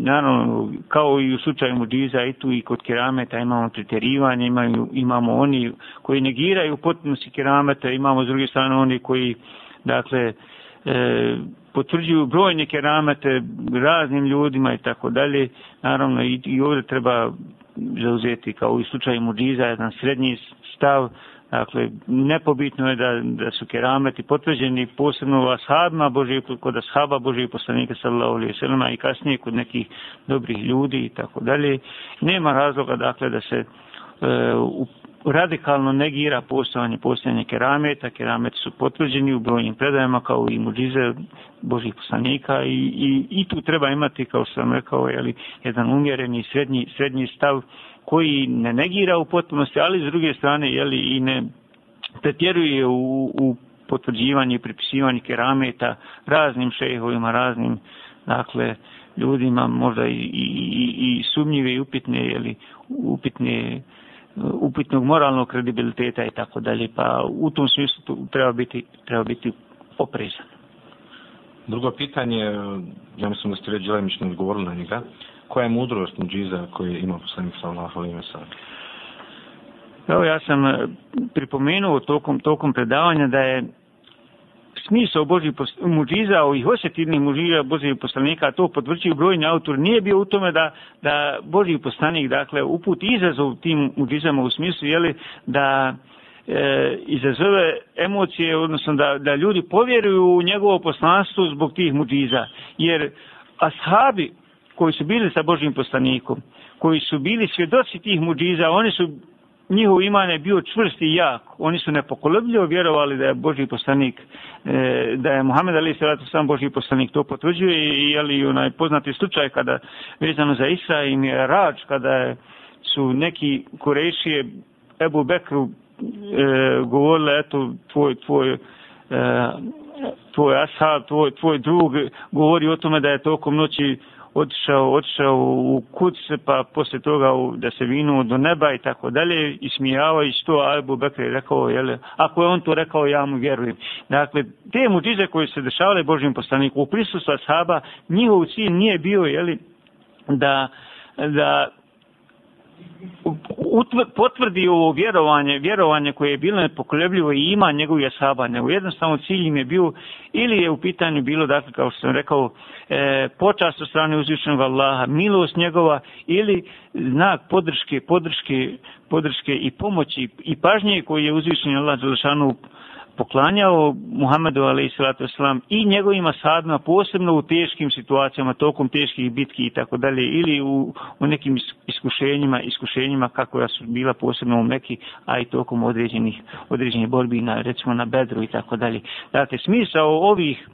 naravno, kao i u slučaju muđiza, i tu i kod kerameta imamo treterivanje, imaju, imamo oni koji negiraju potpunosti kerameta, imamo s druge strane oni koji, dakle, e, potvrđuju brojne keramete raznim ljudima i tako dalje. Naravno, i, i ovdje treba zauzeti, kao i u slučaju muđiza, jedan srednji stav, Dakle, nepobitno je da, da su kerameti potvrđeni posebno u ashabima Božije, kod ashaba Božije poslanika sallallahu alaihi sallam i kasnije kod nekih dobrih ljudi i tako dalje. Nema razloga dakle da se e, u, radikalno negira postojanje postojanje kerameta. Kerameti su potvrđeni u brojnim predajama kao i muđize Božih poslanika i, i, i tu treba imati, kao sam rekao, jeli, jedan umjereni srednji, srednji stav koji ne negira u potpunosti, ali s druge strane jeli, i ne pretjeruje u, u potvrđivanje i pripisivanje kerameta raznim šehovima, raznim dakle, ljudima, možda i, i, i sumnjive i upitne, jeli, upitne upitnog moralnog kredibiliteta i tako dalje. Pa u tom smislu tu treba biti, treba biti oprezan. Drugo pitanje, ja mislim da ste već djelemično odgovorili na njega, koja je mudrost muđiza koje ima poslanik sallallahu alejhi ve sellem. Evo ja sam eh, pripomenuo tokom, tokom predavanja da je smisao Božih muđiza, ovih osjetivnih muđiza Božih poslanika, to potvrđuju brojni autor, nije bio u tome da, da Božji poslanik, dakle, uput izazov tim muđizama u smislu, jeli, da e, izazove emocije, odnosno da, da ljudi povjeruju u njegovo poslanstvo zbog tih muđiza. Jer ashabi koji su bili sa Božim poslanikom, koji su bili svjedoci tih muđiza, oni su njihov iman je bio čvrst i jak. Oni su nepokolebljivo vjerovali da je Boži poslanik, e, da je Muhammed Ali Salatu sam Boži poslanik. To potvrđuje i je li onaj poznati slučaj kada vezano za Isra i Mirač, kada su neki korešije Ebu Bekru e, govorile, eto, tvoj, tvoj, e, tvoj ashab, tvoj, tvoj drug govori o tome da je tokom noći otišao, otišao u kuć, pa posle toga u, da se vinu do neba i tako dalje, i što to, Abu Bekr je rekao, jel, ako je on to rekao, ja mu vjerujem. Dakle, te muđize koje se dešavale Božim poslaniku, u prisustvu ashaba, njihov cilj nije bio, jel, da, da potvrdi ovo vjerovanje, vjerovanje koje je bilo nepokolebljivo i ima njegovih asaba, nego jednostavno cilj im je bio, ili je u pitanju bilo, dakle, kao što sam rekao, e, počast od strane uzvišenog Allaha, milost njegova, ili znak podrške, podrške, podrške i pomoći i pažnje koje je uzvišen Allah Đelešanu poklanjao Muhammedu a.s. i njegovim asadima, posebno u teškim situacijama, tokom teških bitki i tako dalje, ili u, u nekim iskušenjima, iskušenjima kako su bila posebno u Meki, a i tokom određenih, određenih borbi, na, recimo na Bedru i tako dalje. Dakle, smisao ovih,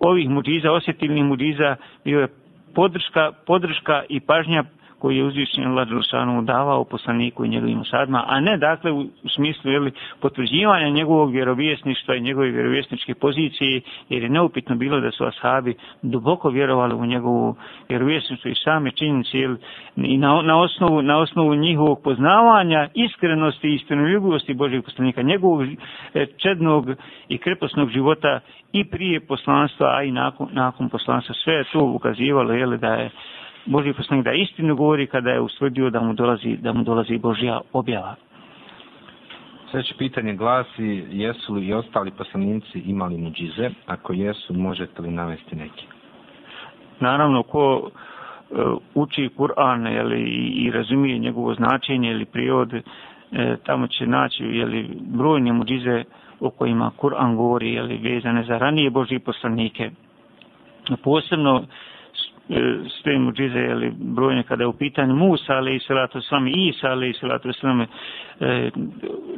ovih muđiza, osjetilnih muđiza, bio je podrška, podrška i pažnja koji je uzvišen Allah Đelšanu davao poslaniku i njegovim sadma, a ne dakle u, smislu jeli, potvrđivanja njegovog vjerovjesništva i njegove vjerovjesničke pozicije, jer je neupitno bilo da su ashabi duboko vjerovali u njegovu vjerovjesništvo i same činjenice jeli, i na, na, osnovu, na osnovu njihovog poznavanja, iskrenosti i istinoljubivosti Božeg poslanika, njegovog e, čednog i kreposnog života i prije poslanstva, a i nakon, nakon poslanstva. Sve je to ukazivalo jeli, da je Boži poslanik da istinu govori kada je ustvrdio da mu dolazi, da mu dolazi Božja objava. Sljedeće pitanje glasi, jesu li i ostali poslanici imali muđize? Ako jesu, možete li navesti neki? Naravno, ko uh, uči Kur'an jeli, i razumije njegovo značenje ili prijod, e, tamo će naći jeli, brojne muđize o kojima Kur'an govori jeli, vezane za ranije Božje poslanike. Posebno E, sve muđize, jeli, brojne kada je u pitanju Musa, ali i salatu sami, Isa, ali i salatu sami, e,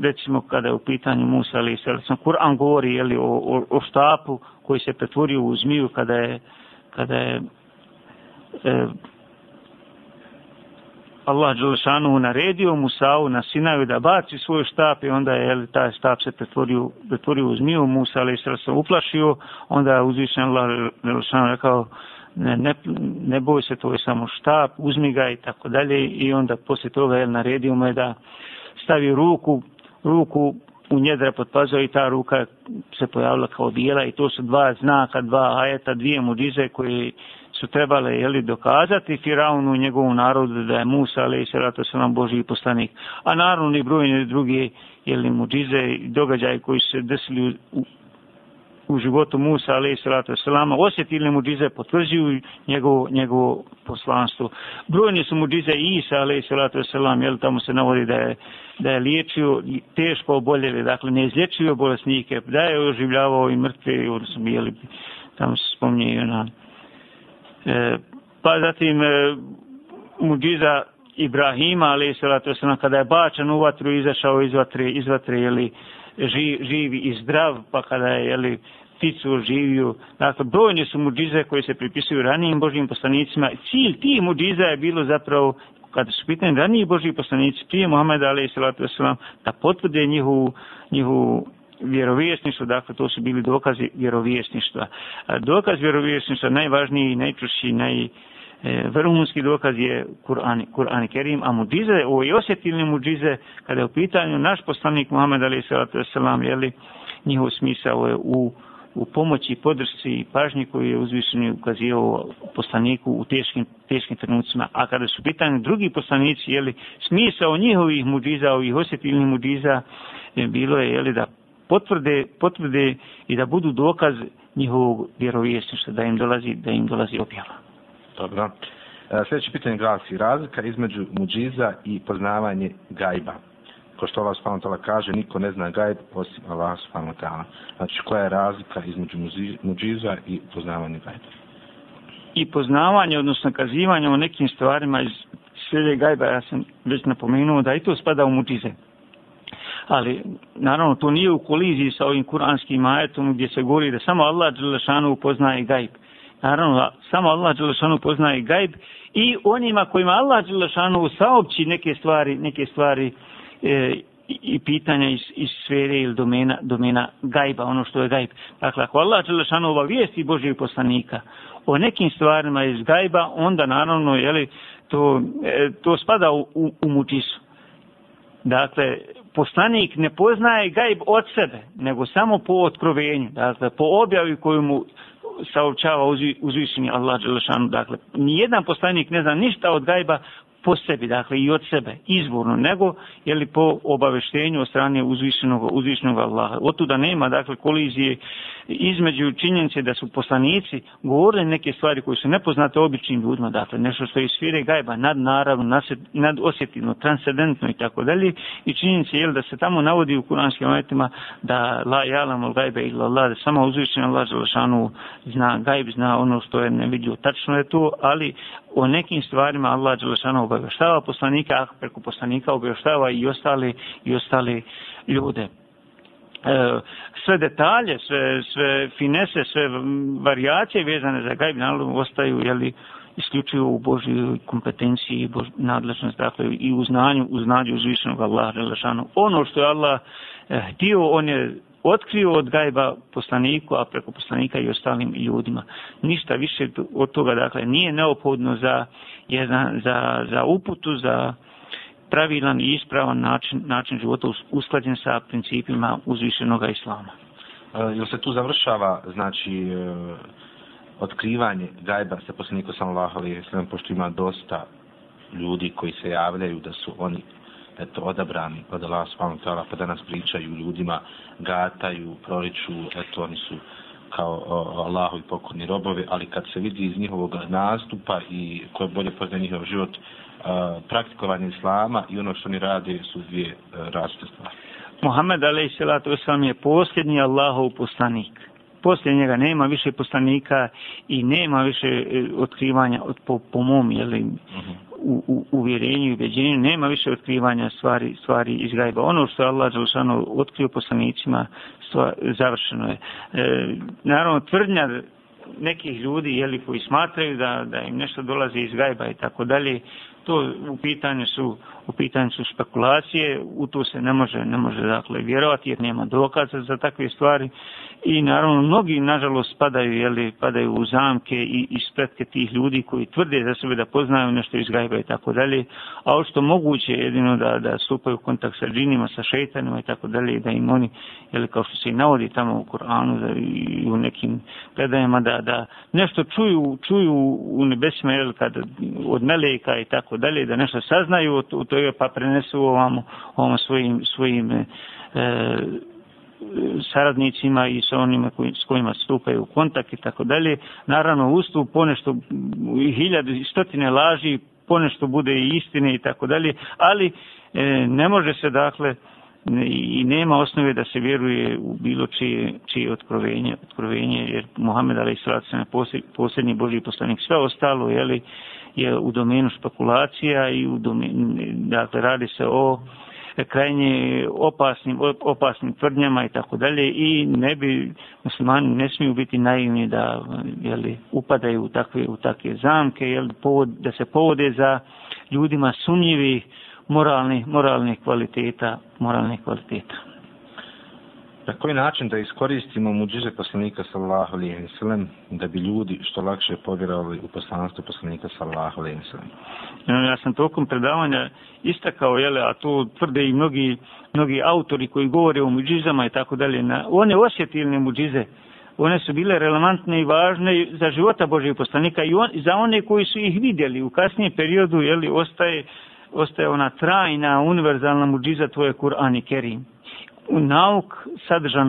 recimo kada je u pitanju Musa, ali i salatu sami, Kur'an govori, jeli, o, o, o štapu koji se pretvorio u zmiju kada je, kada je, e, Allah Đelešanu naredio Musa'u na Sinaju da baci svoj štap i onda je jeli, taj štap se pretvorio, pretvorio u zmiju, Musa ali se uplašio, onda je uzvišen Allah Đelešanu rekao, ne, ne, ne boj se, to je samo štap, uzmi ga i tako dalje i onda poslije toga je naredio me da stavi ruku, ruku u njedra pod pazao i ta ruka se pojavila kao bijela i to su dva znaka, dva ajeta, dvije mudize koje su trebale jeli, dokazati Firaunu i njegovom narodu da je Musa, ali i rata se nam Boži poslanik. A naravno i brojne druge jeli, mudize i događaje koji se desili u, u životu Musa alaih salatu salama, osjetili muđize, potvrđuju njegovo, njegovo poslanstvo. Brojni su muđize Isa alaih salatu jel tamo se navodi da je, da je liječio teško oboljeli, dakle ne izlječio bolesnike, da je oživljavao i mrtve, odnosno bijeli, tamo se spominje i ona. E, pa zatim e, muđiza Ibrahima alaih salatu kada je bačan u vatru, izašao iz vatre, iz vatre, jeli, živ, živi i zdrav, pa kada je, jeli, pticu oživio. Dakle, brojne su muđize koje se pripisuju ranijim Božijim poslanicima. Cilj tih muđiza je bilo zapravo, kada su pitani raniji Božiji poslanici, prije Muhammeda, ali salatu wasalam, da potvrde njihovu, njihovu vjerovjesništvo, dakle, to su bili dokazi vjerovjesništva. Dokaz vjerovjesništva, najvažniji, najčušći, naj, e, vrhunski dokaz je Kur'an, Kur'an Kerim, a muđize, ovo je osjetilne muđize, kada je u pitanju naš poslanik Muhammed Ali Salatu Veselam, jeli, njihov smisao je u, u pomoći, podršci i pažnji koju je uzvišeni ukazio poslaniku u teškim, teškim trenucima. A kada su pitanje drugi poslanici, jeli, smisao njihovih muđiza, ovih osjetilnih muđiza, je bilo je jeli, da potvrde, potvrde i da budu dokaz njihovog vjerovjesništva, da im dolazi, da im dolazi objava. Dobro. E, sljedeće pitanje glasi, razlika između muđiza i poznavanje gajba. Ko što Allah s.w.t. kaže, niko ne zna gajb osim Allah s.w.t. Znači, koja je razlika između muđiza i poznavanje gajba? I poznavanje, odnosno kazivanje o nekim stvarima iz sfere gajba, ja sam već napomenuo da i to spada u muđize ali naravno to nije u koliziji sa ovim kuranskim ajetom gdje se govori da samo Allah Đelešanu poznaje gajb. Naravno, samo Allah Đelešanu poznaje gajb i onima kojima Allah Đelešanu saopći neke stvari, neke stvari e, i pitanja iz, iz sfere ili domena, domena gajba, ono što je gajb. Dakle, ako Allah Đelešanu obavijesti Božijeg poslanika o nekim stvarima iz gajba, onda naravno, jeli, to, e, to spada u, u, u mučisu. Dakle, poslanik ne poznaje gajb od sebe, nego samo po otkrovenju, dakle, po objavi koju mu saopćava uzvišenje Allah Đelešanu. Dakle, nijedan poslanik ne zna ništa od gajba po sebi, dakle i od sebe, izvorno, nego je li po obaveštenju od strane uzvišenog, uzvišenog Allaha. Od tuda nema, dakle, kolizije između činjenice da su poslanici govorili neke stvari koje su nepoznate običnim ljudima, dakle, nešto što je sfere gajba, nad naravno, nad osjetivno, transcendentno i tako dalje, i činjenice je li da se tamo navodi u kuranskim ajetima da la jalam al gajbe ila Allah, da samo uzvišen Allah Želešanu zna gajb, zna ono što je nevidio. Tačno je to, ali o nekim stvarima Allah Đelešanu obavještava poslanika, a preko poslanika obavještava i ostali, i ostali ljude. E, sve detalje, sve, sve finese, sve variacije vezane za gajb naravno ostaju jeli, isključivo u Božjoj kompetenciji i Bož, nadležnosti, dakle i u znanju, u znanju uzvišenog Allaha Đelešanu. Ono što je Allah eh, htio, on je otkrio od gajba poslaniku, a preko poslanika i ostalim ljudima. Ništa više od toga, dakle, nije neophodno za, jedan, za, za uputu, za pravilan i ispravan način, način života usklađen sa principima uzvišenog islama. E, jel se tu završava, znači, e, otkrivanje gajba sa poslaniku sallallahu alejhi ve sellem pošto ima dosta ljudi koji se javljaju da su oni eto, odabrani od Allah subhanahu ta'ala, pa danas pričaju ljudima, gataju, proriču, eto, oni su kao Allahu i pokorni robovi, ali kad se vidi iz njihovog nastupa i koje bolje poznaje njihov život, e, praktikovanje islama i ono što oni rade su dvije e, različite stvari. Muhammed a.s. je posljednji Allahov poslanik. Poslije njega nema više poslanika i nema više e, otkrivanja od, po, po mom, jeli, mhm. u, u uvjerenju i ubeđenju nema više otkrivanja stvari, stvari iz gajba. Ono što je Allah Đelšanu otkrio poslanicima stvar, završeno je. E, naravno, tvrdnja nekih ljudi jeli, koji smatraju da, da im nešto dolazi iz gajba i tako dalje, to u pitanju su u pitanju su spekulacije, u to se ne može ne može dakle vjerovati jer nema dokaza za takve stvari. I naravno mnogi nažalost padaju jeli, padaju u zamke i, i spretke tih ljudi koji tvrde za sebe da poznaju nešto iz gajba i tako dalje a što moguće jedino da, da stupaju u kontakt sa džinima, sa šeitanima i tako dalje da im oni, jeli, kao što se i navodi tamo u Koranu da, i u nekim predajama da, da nešto čuju, čuju u nebesima jeli, kad, od meleka i tako dalje da nešto saznaju o, o toj pa prenesu ovamo, ovamo svojim, svojim e, saradnicima i sa onima koji, s kojima stupaju u kontakt i tako dalje. Naravno, ustup ponešto i hiljade i stotine laži, ponešto bude i istine i tako dalje, ali e, ne može se dakle i nema osnove da se vjeruje u bilo čije, čije otkrovenje, otkrovenje jer Muhammed Ali Sratu je posljednji Boži poslanik. Sve ostalo je, li, je u domenu spekulacija i u domenu, dakle radi se o krajnje opasnim, opasnim tvrdnjama i tako dalje i ne bi muslimani ne smiju biti naivni da jeli, upadaju u takve, u takve zamke, jeli, povod, da se povode za ljudima sumnjivih moralnih, moralnih kvaliteta, moralnih kvaliteta. Na koji način da iskoristimo muđize poslanika sallahu alaihi wa sallam da bi ljudi što lakše povjerovali u poslanstvo poslanika sallahu alaihi wa sallam? Ja sam tokom predavanja istakao, jele, a to tvrde i mnogi, mnogi autori koji govore o muđizama i tako dalje, na one osjetilne muđize, one su bile relevantne i važne za života Božih poslanika i on, za one koji su ih vidjeli u kasnijem periodu, jeli, ostaje, ostaje ona trajna, univerzalna muđiza tvoje Kur'an i Kerim nauk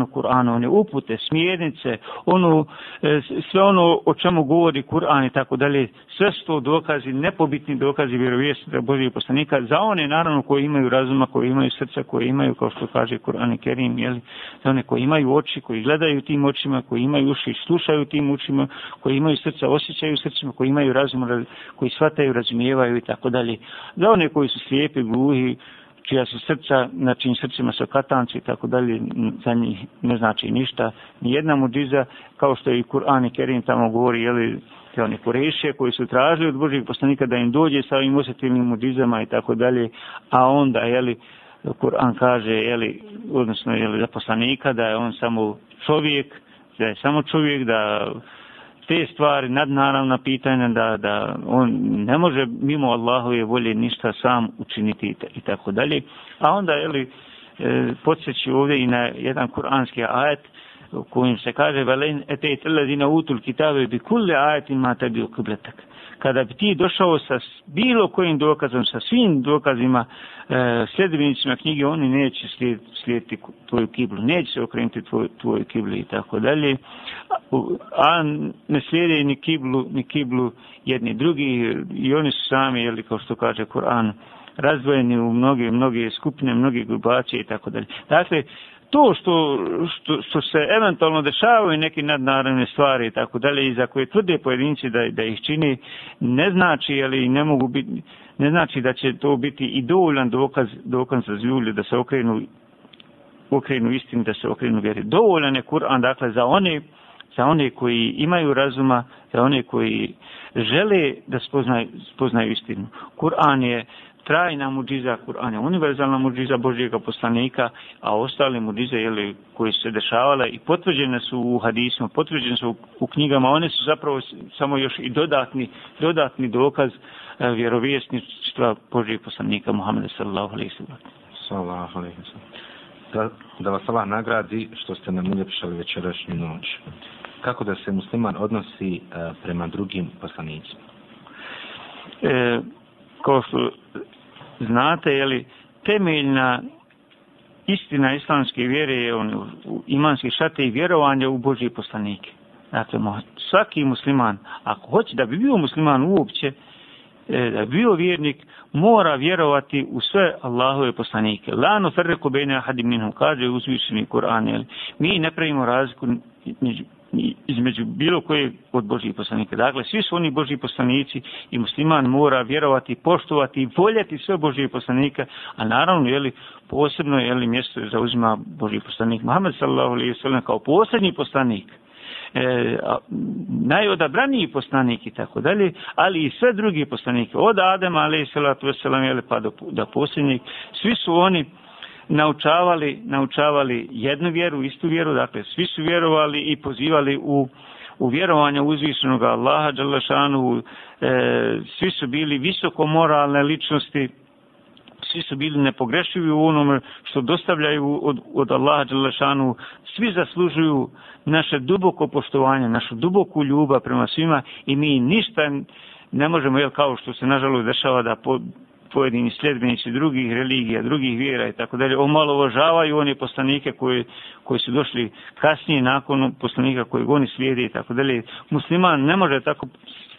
u Kur'anu, one upute, smjernice, ono, e, sve ono o čemu govori Kur'an i tako dalje, sve su to dokazi, nepobitni dokazi vjerovijesta Božijeg poslanika, za one naravno koji imaju razuma, koji imaju srca, koji imaju, kao što kaže Kur'an i Kerim, jeli, za one koji imaju oči, koji gledaju tim očima, koji imaju uši, slušaju tim učima, koji imaju srca, osjećaju srcima, koji imaju razum, koji shvataju, razumijevaju i tako dalje. Za one koji su slijepi, gluhi, čija su srca, na čim srcima su katanci i tako dalje, za njih ne znači ništa. Nijedna muđiza, kao što je i Kur'an i Kerim tamo govori, jeli, te oni kurešije koji su tražili od Božih poslanika da im dođe sa ovim osjetivnim muđizama i tako dalje, a onda, jeli, Kur'an kaže, jeli, odnosno, jeli, za poslanika, da je on samo čovjek, da je samo čovjek, da te stvari, nadnaravna pitanja, da, da on ne može mimo Allahove volje ništa sam učiniti i tako dalje. A onda, jeli, e, podsjeći ovdje i na jedan kuranski ajet, u kojim se kaže, velen ete i utul kitabe bi kulli ajetima ma u kibletak kada bi ti došao sa bilo kojim dokazom, sa svim dokazima e, sljedbenicima knjige, oni neće slijed, slijediti tvoju kiblu, neće se okrenuti tvoj, tvoju kiblu i tako dalje. A ne slijede ni kiblu, ni kiblu jedni drugi i oni su sami, jeli, kao što kaže Koran, razdvojeni u mnoge, mnoge skupine, mnoge grupacije i tako dalje. Dakle, to što, što, što se eventualno dešavaju neke nadnaravne stvari i tako dalje i za koje tvrde pojedinci da, da ih čini ne znači ali ne mogu biti ne znači da će to biti i dovoljan dokaz dokaz za ljulje da se okrenu okrenu istinu da se okrenu vjeri. Dovoljan je Kur'an dakle za one za one koji imaju razuma za one koji žele da spoznaju, spoznaju istinu. Kur'an je trajna muđiza Kur'ana, univerzalna muđiza Božijeg poslanika, a ostale muđize jeli, koje su se dešavale i potvrđene su u hadismu, potvrđene su u knjigama, one su zapravo samo još i dodatni, dodatni dokaz e, vjerovjesništva Božijeg poslanika Muhammeda sallallahu alaihi sallam. Sallallahu alaihi sallam. Da, da vas Allah nagradi što ste nam uljepšali večerašnju noć. Kako da se musliman odnosi e, prema drugim poslanicima? E, kao što znate, je li temeljna istina islamske vjere je on, imanski šate i vjerovanje u Božje poslanike. Dakle, svaki musliman, ako hoće da bi bio musliman uopće, e, da bi bio vjernik, mora vjerovati u sve Allahove poslanike. Lano ferreku bene ahadi minhum, kaže uzvišeni Kur'an, mi ne pravimo razliku između bilo koje od Božih poslanika. Dakle, svi su oni Božji poslanici i musliman mora vjerovati, poštovati i voljeti sve Božje poslanika, a naravno, jeli, posebno, jeli, mjesto zauzima Božji poslanik Muhammed sallallahu alaihi sallam kao posljednji poslanik e, najodabraniji poslanik i tako dalje, ali i sve drugi poslanike, od Adema, ali i salatu wasalam, pa do, do posljednjih, svi su oni naučavali, naučavali jednu vjeru, istu vjeru, dakle svi su vjerovali i pozivali u, u vjerovanje uzvišenog Allaha, Đalešanu, e, svi su bili visoko moralne ličnosti, svi su bili nepogrešivi u onome što dostavljaju od, od Allaha Đalašanu, svi zaslužuju naše duboko poštovanje, našu duboku ljubav prema svima i mi ništa ne možemo, jel, kao što se nažalost dešava da po, pojedini sljedbenici drugih religija, drugih vjera i tako dalje, omalovažavaju one poslanike koji, koji su došli kasnije nakon poslanika koji oni slijede i tako dalje. Musliman ne može tako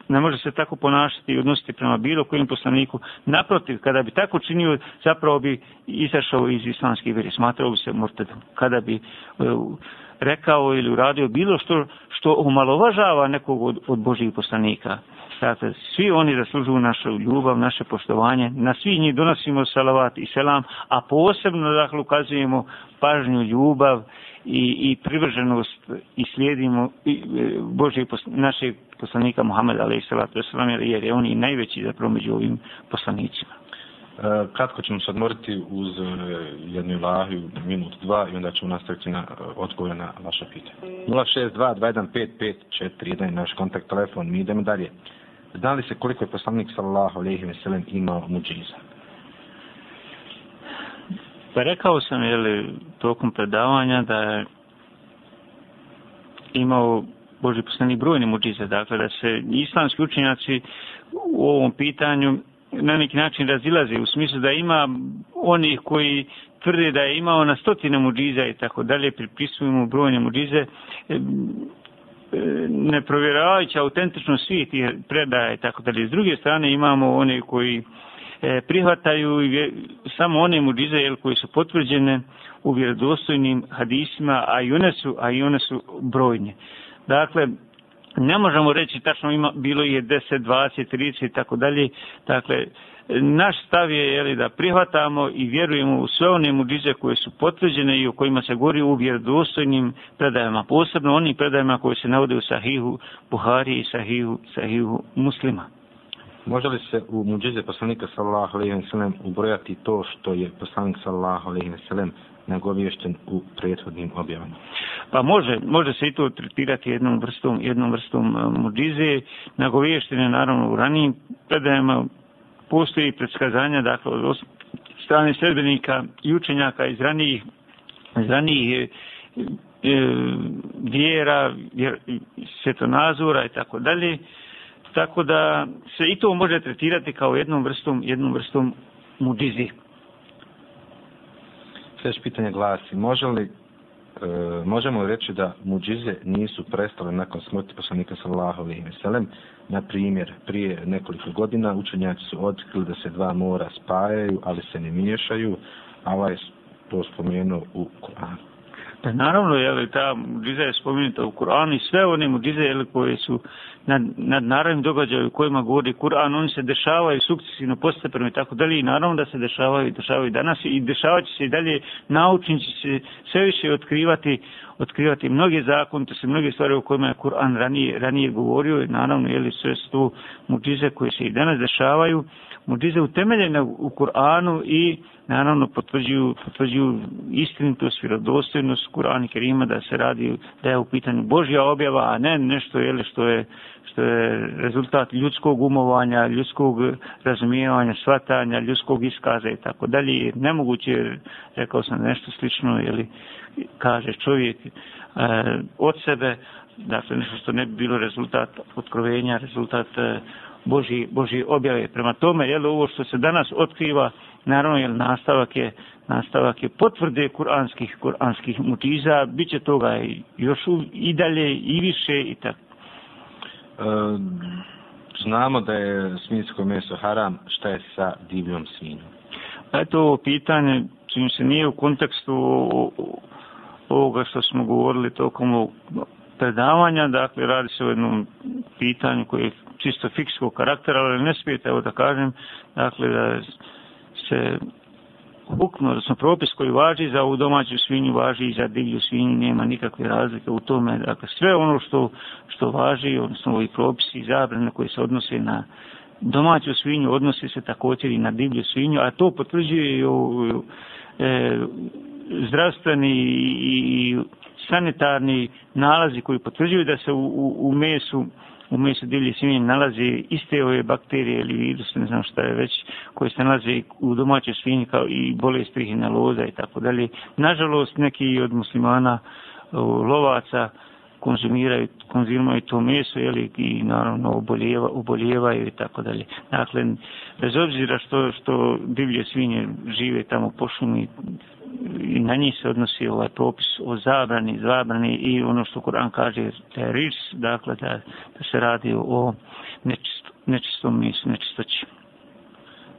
ne može se tako ponašati i odnositi prema bilo kojim poslaniku. Naprotiv, kada bi tako činio, zapravo bi izašao iz islamske vjere, smatrao bi se murtedom. Kada bi e, rekao ili uradio bilo što što omalovažava nekog od, od Božih poslanika. Dakle, svi oni zaslužuju našu ljubav, naše poštovanje. Na svi njih donosimo salavat i selam, a posebno dakle, ukazujemo pažnju, ljubav i, i privrženost i slijedimo i, e, Božje našeg poslanika Muhammeda alaih salatu wasalam, jer je on i najveći zapravo među ovim poslanicima. kratko ćemo se odmoriti uz e, jednu ilahiju, minut, dva i onda ćemo nastaviti na odgovore na vaše pitanje. 062-215-541 naš kontakt telefon, mi idemo dalje. Zna li se koliko je poslanik sallallahu alaihi ve sellem imao muđiza? Pa rekao sam, jeli, tokom predavanja da je imao Boži poslanik brojni muđize, dakle da se islamski učenjaci u ovom pitanju na neki način razilaze u smislu da ima onih koji tvrde da je imao na stotine muđiza i tako dalje, pripisujemo brojne muđize, E, ne provjeravajući autentično svih tih predaja i tako dalje. S druge strane imamo one koji e, prihvataju samo one muđize jel, koji su potvrđene u vjerodostojnim hadisima, a i one su, a i one su brojne. Dakle, ne možemo reći tačno ima, bilo je 10, 20, 30 i tako dalje. Dakle, naš stav je jeli, da prihvatamo i vjerujemo u sve one muđize koje su potvrđene i u kojima se govori u vjerodostojnim predajama. Posebno onim predajama koje se navode u sahihu Buhari i sahihu, sahihu muslima. Može li se u muđize poslanika sallahu alaihi wa sallam ubrojati to što je poslanik sallahu alaihi wa sallam nagovješten u prethodnim objavama? Pa može, može se i to tretirati jednom vrstom, jednom vrstom uh, muđize. Nagovješten je naravno u ranijim predajama. Postoji predskazanja, dakle, od strane sredbenika i učenjaka iz ranijih, iz ranijih e, e vjera, vjer, svetonazora i tako dalje. Tako da se i to može tretirati kao jednom vrstom, jednom vrstom mudizi. Sljedeće pitanje glasi, može li, e, možemo reći da muđize nisu prestale nakon smrti poslanika sallahu alaihi veselem? Na primjer, prije nekoliko godina učenjaci su otkrili da se dva mora spajaju, ali se ne miješaju, a ovaj to spomenuo u Koranu. Pa naravno, je li ta muđiza je spomenuta u Kur'anu i sve one muđize jeli, koje su nad, nad naravnim događaju u kojima govori Kur'an, oni se dešavaju sukcesivno, postepeno i tako dalje i naravno da se dešavaju i dešavaju danas i dešavaće se i dalje, naučnici će se sve više otkrivati, otkrivati mnoge zakon, to se mnoge stvari u kojima je Kur'an ranije, ranije govorio i naravno je li sve su tu muđize koje se i danas dešavaju, muđize utemeljene u Kur'anu i naravno potvrđuju, potvrđuju istinitost, vjerodostojnost Kur'ana i Kerima da se radi, da je u pitanju Božja objava, a ne nešto je što je što je rezultat ljudskog umovanja, ljudskog razumijevanja, svatanja, ljudskog iskaza i tako dalje. Nemoguće, rekao sam nešto slično, ili kaže čovjek e, od sebe, dakle nešto što ne bi bilo rezultat otkrovenja, rezultat e, Boži, Boži objave. Prema tome, je ovo što se danas otkriva, naravno, jel nastavak je nastavak je potvrde kuranskih kuranskih mutiza, bit će toga još i dalje i više i tako. Znamo da je svinjsko meso haram, šta je sa divljom svinjom? Eto ovo pitanje, čim se nije u kontekstu ovoga što smo govorili tokom predavanja, dakle radi se o jednom pitanju koje je čisto fikskog karaktera, ali ne smijete, evo da kažem, dakle da se hukno, odnosno propis koji važi za ovu domaću svinju, važi i za divlju svinju, nema nikakve razlike u tome. Dakle, sve ono što, što važi, odnosno ovi propisi i zabrane koje se odnose na domaću svinju, odnose se također i na divlju svinju, a to potvrđuje i o, e, zdravstveni i, i sanitarni nalazi koji potvrđuju da se u, u, u mesu u mesu divlje svinje nalaze iste ove bakterije ili virus, ne znam šta je već, koje se nalaze u domaćoj svinji kao i bolest trihinaloza i tako dalje. Nažalost, neki od muslimana e, lovaca konzumiraju, konzumiraju to meso jeli, i naravno oboljeva, oboljevaju i tako dalje. Dakle, bez obzira što, što divlje svinje žive tamo po šumi, i na njih se odnosi ovaj propis o zabrani, zabrani i ono što Kur'an kaže da je dakle da, da se radi o nečisto, nečistom misu, nečistoći.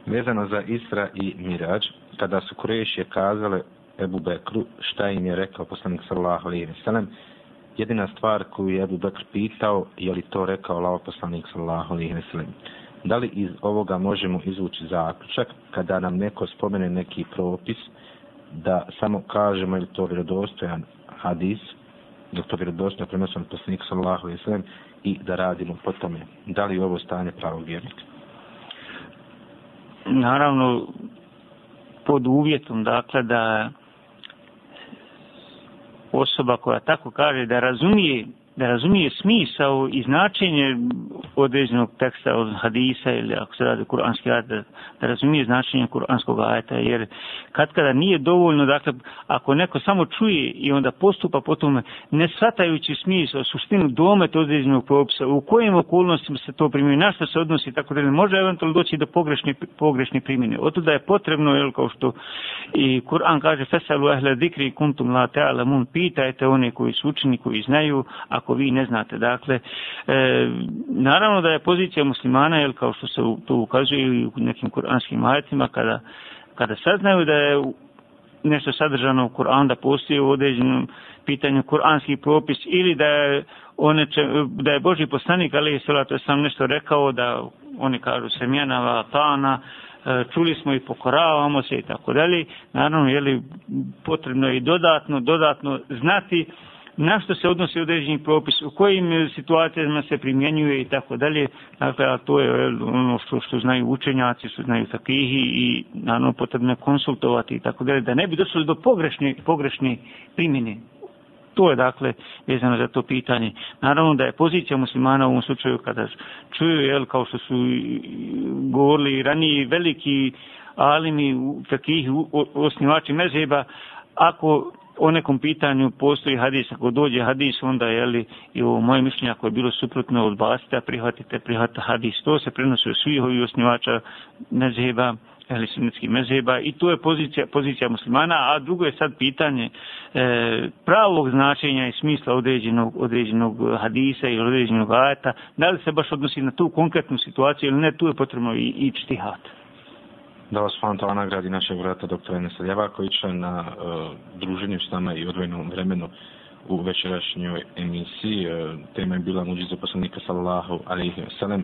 Vezano za Isra i Mirađ, kada su Kurešije kazale Ebu Bekru šta im je rekao poslanik sallahu alaihi wa sallam, jedina stvar koju je Ebu Bekr pitao je li to rekao lao poslanik sallahu alaihi wa sallam. Da li iz ovoga možemo izvući zaključak kada nam neko spomene neki propis, da samo kažemo ili to vjerodostojan hadis, da to vjerodostojan prenosan poslanik sallahu alaihi sallam i da radimo po tome. Da li ovo stanje pravog vjernika? Naravno, pod uvjetom, dakle, da osoba koja tako kaže da razumije da razumije smisao i značenje određenog teksta od hadisa ili ako se radi kuranski ajet, da, da razumije značenje kuranskog ajeta, jer kad kada nije dovoljno, dakle, ako neko samo čuje i onda postupa po tome, ne shvatajući smisao, suštinu domet određenog propisa, u kojim okolnostima se to primjenjuje, na što se odnosi, tako da može eventualno doći do pogrešne, pogrešne primjene. Oto da je potrebno, jel, kao što i Kur'an kaže, fesalu ahle dikri kuntum la ta'alamun, pitajte one koji su učeni, koji znaju, a ako vi ne znate. Dakle, e, naravno da je pozicija muslimana, jel, kao što se to ukazuje u nekim kuranskim ajetima, kada, kada saznaju da je nešto sadržano u Kur'an, da postoji u određenom pitanju kuranski propis ili da je one če, da je Boži poslanik ali je to sam nešto rekao da oni kažu semjena vatana, e, čuli smo i pokoravamo se i tako dalje naravno je li potrebno i dodatno dodatno znati na što se odnosi određeni propis, u kojim e, situacijama se primjenjuje i tako dalje. Dakle, a to je e, ono što, što znaju učenjaci, što znaju takihi i naravno potrebno konsultovati i tako dalje, da ne bi došlo do pogrešne, pogrešne primjene. To je dakle vezano za to pitanje. Naravno da je pozicija muslimana u ovom slučaju kada čuju, jel, kao što su govorili ranije veliki alimi, takih osnivači mezeba, ako o nekom pitanju postoji hadis, ako dođe hadis, onda je li i u moje mišljenje, ako je bilo suprotno odbacite, a prihvatite, prihvatite hadis. To se prenosi u svih ovih osnivača mezheba, ehli sunnetski mezheba i to je pozicija, pozicija muslimana, a drugo je sad pitanje e, pravog značenja i smisla određenog, određenog hadisa ili određenog ajeta, da li se baš odnosi na tu konkretnu situaciju ili ne, tu je potrebno i, i čtihat da vas Fanta to nagradi našeg vrata doktora Enesa Ljevakovića na uh, druženju s nama i odvojenom vremenu u večerašnjoj emisiji. Uh, tema je bila muđiza poslanika sallahu alaihi wasalam.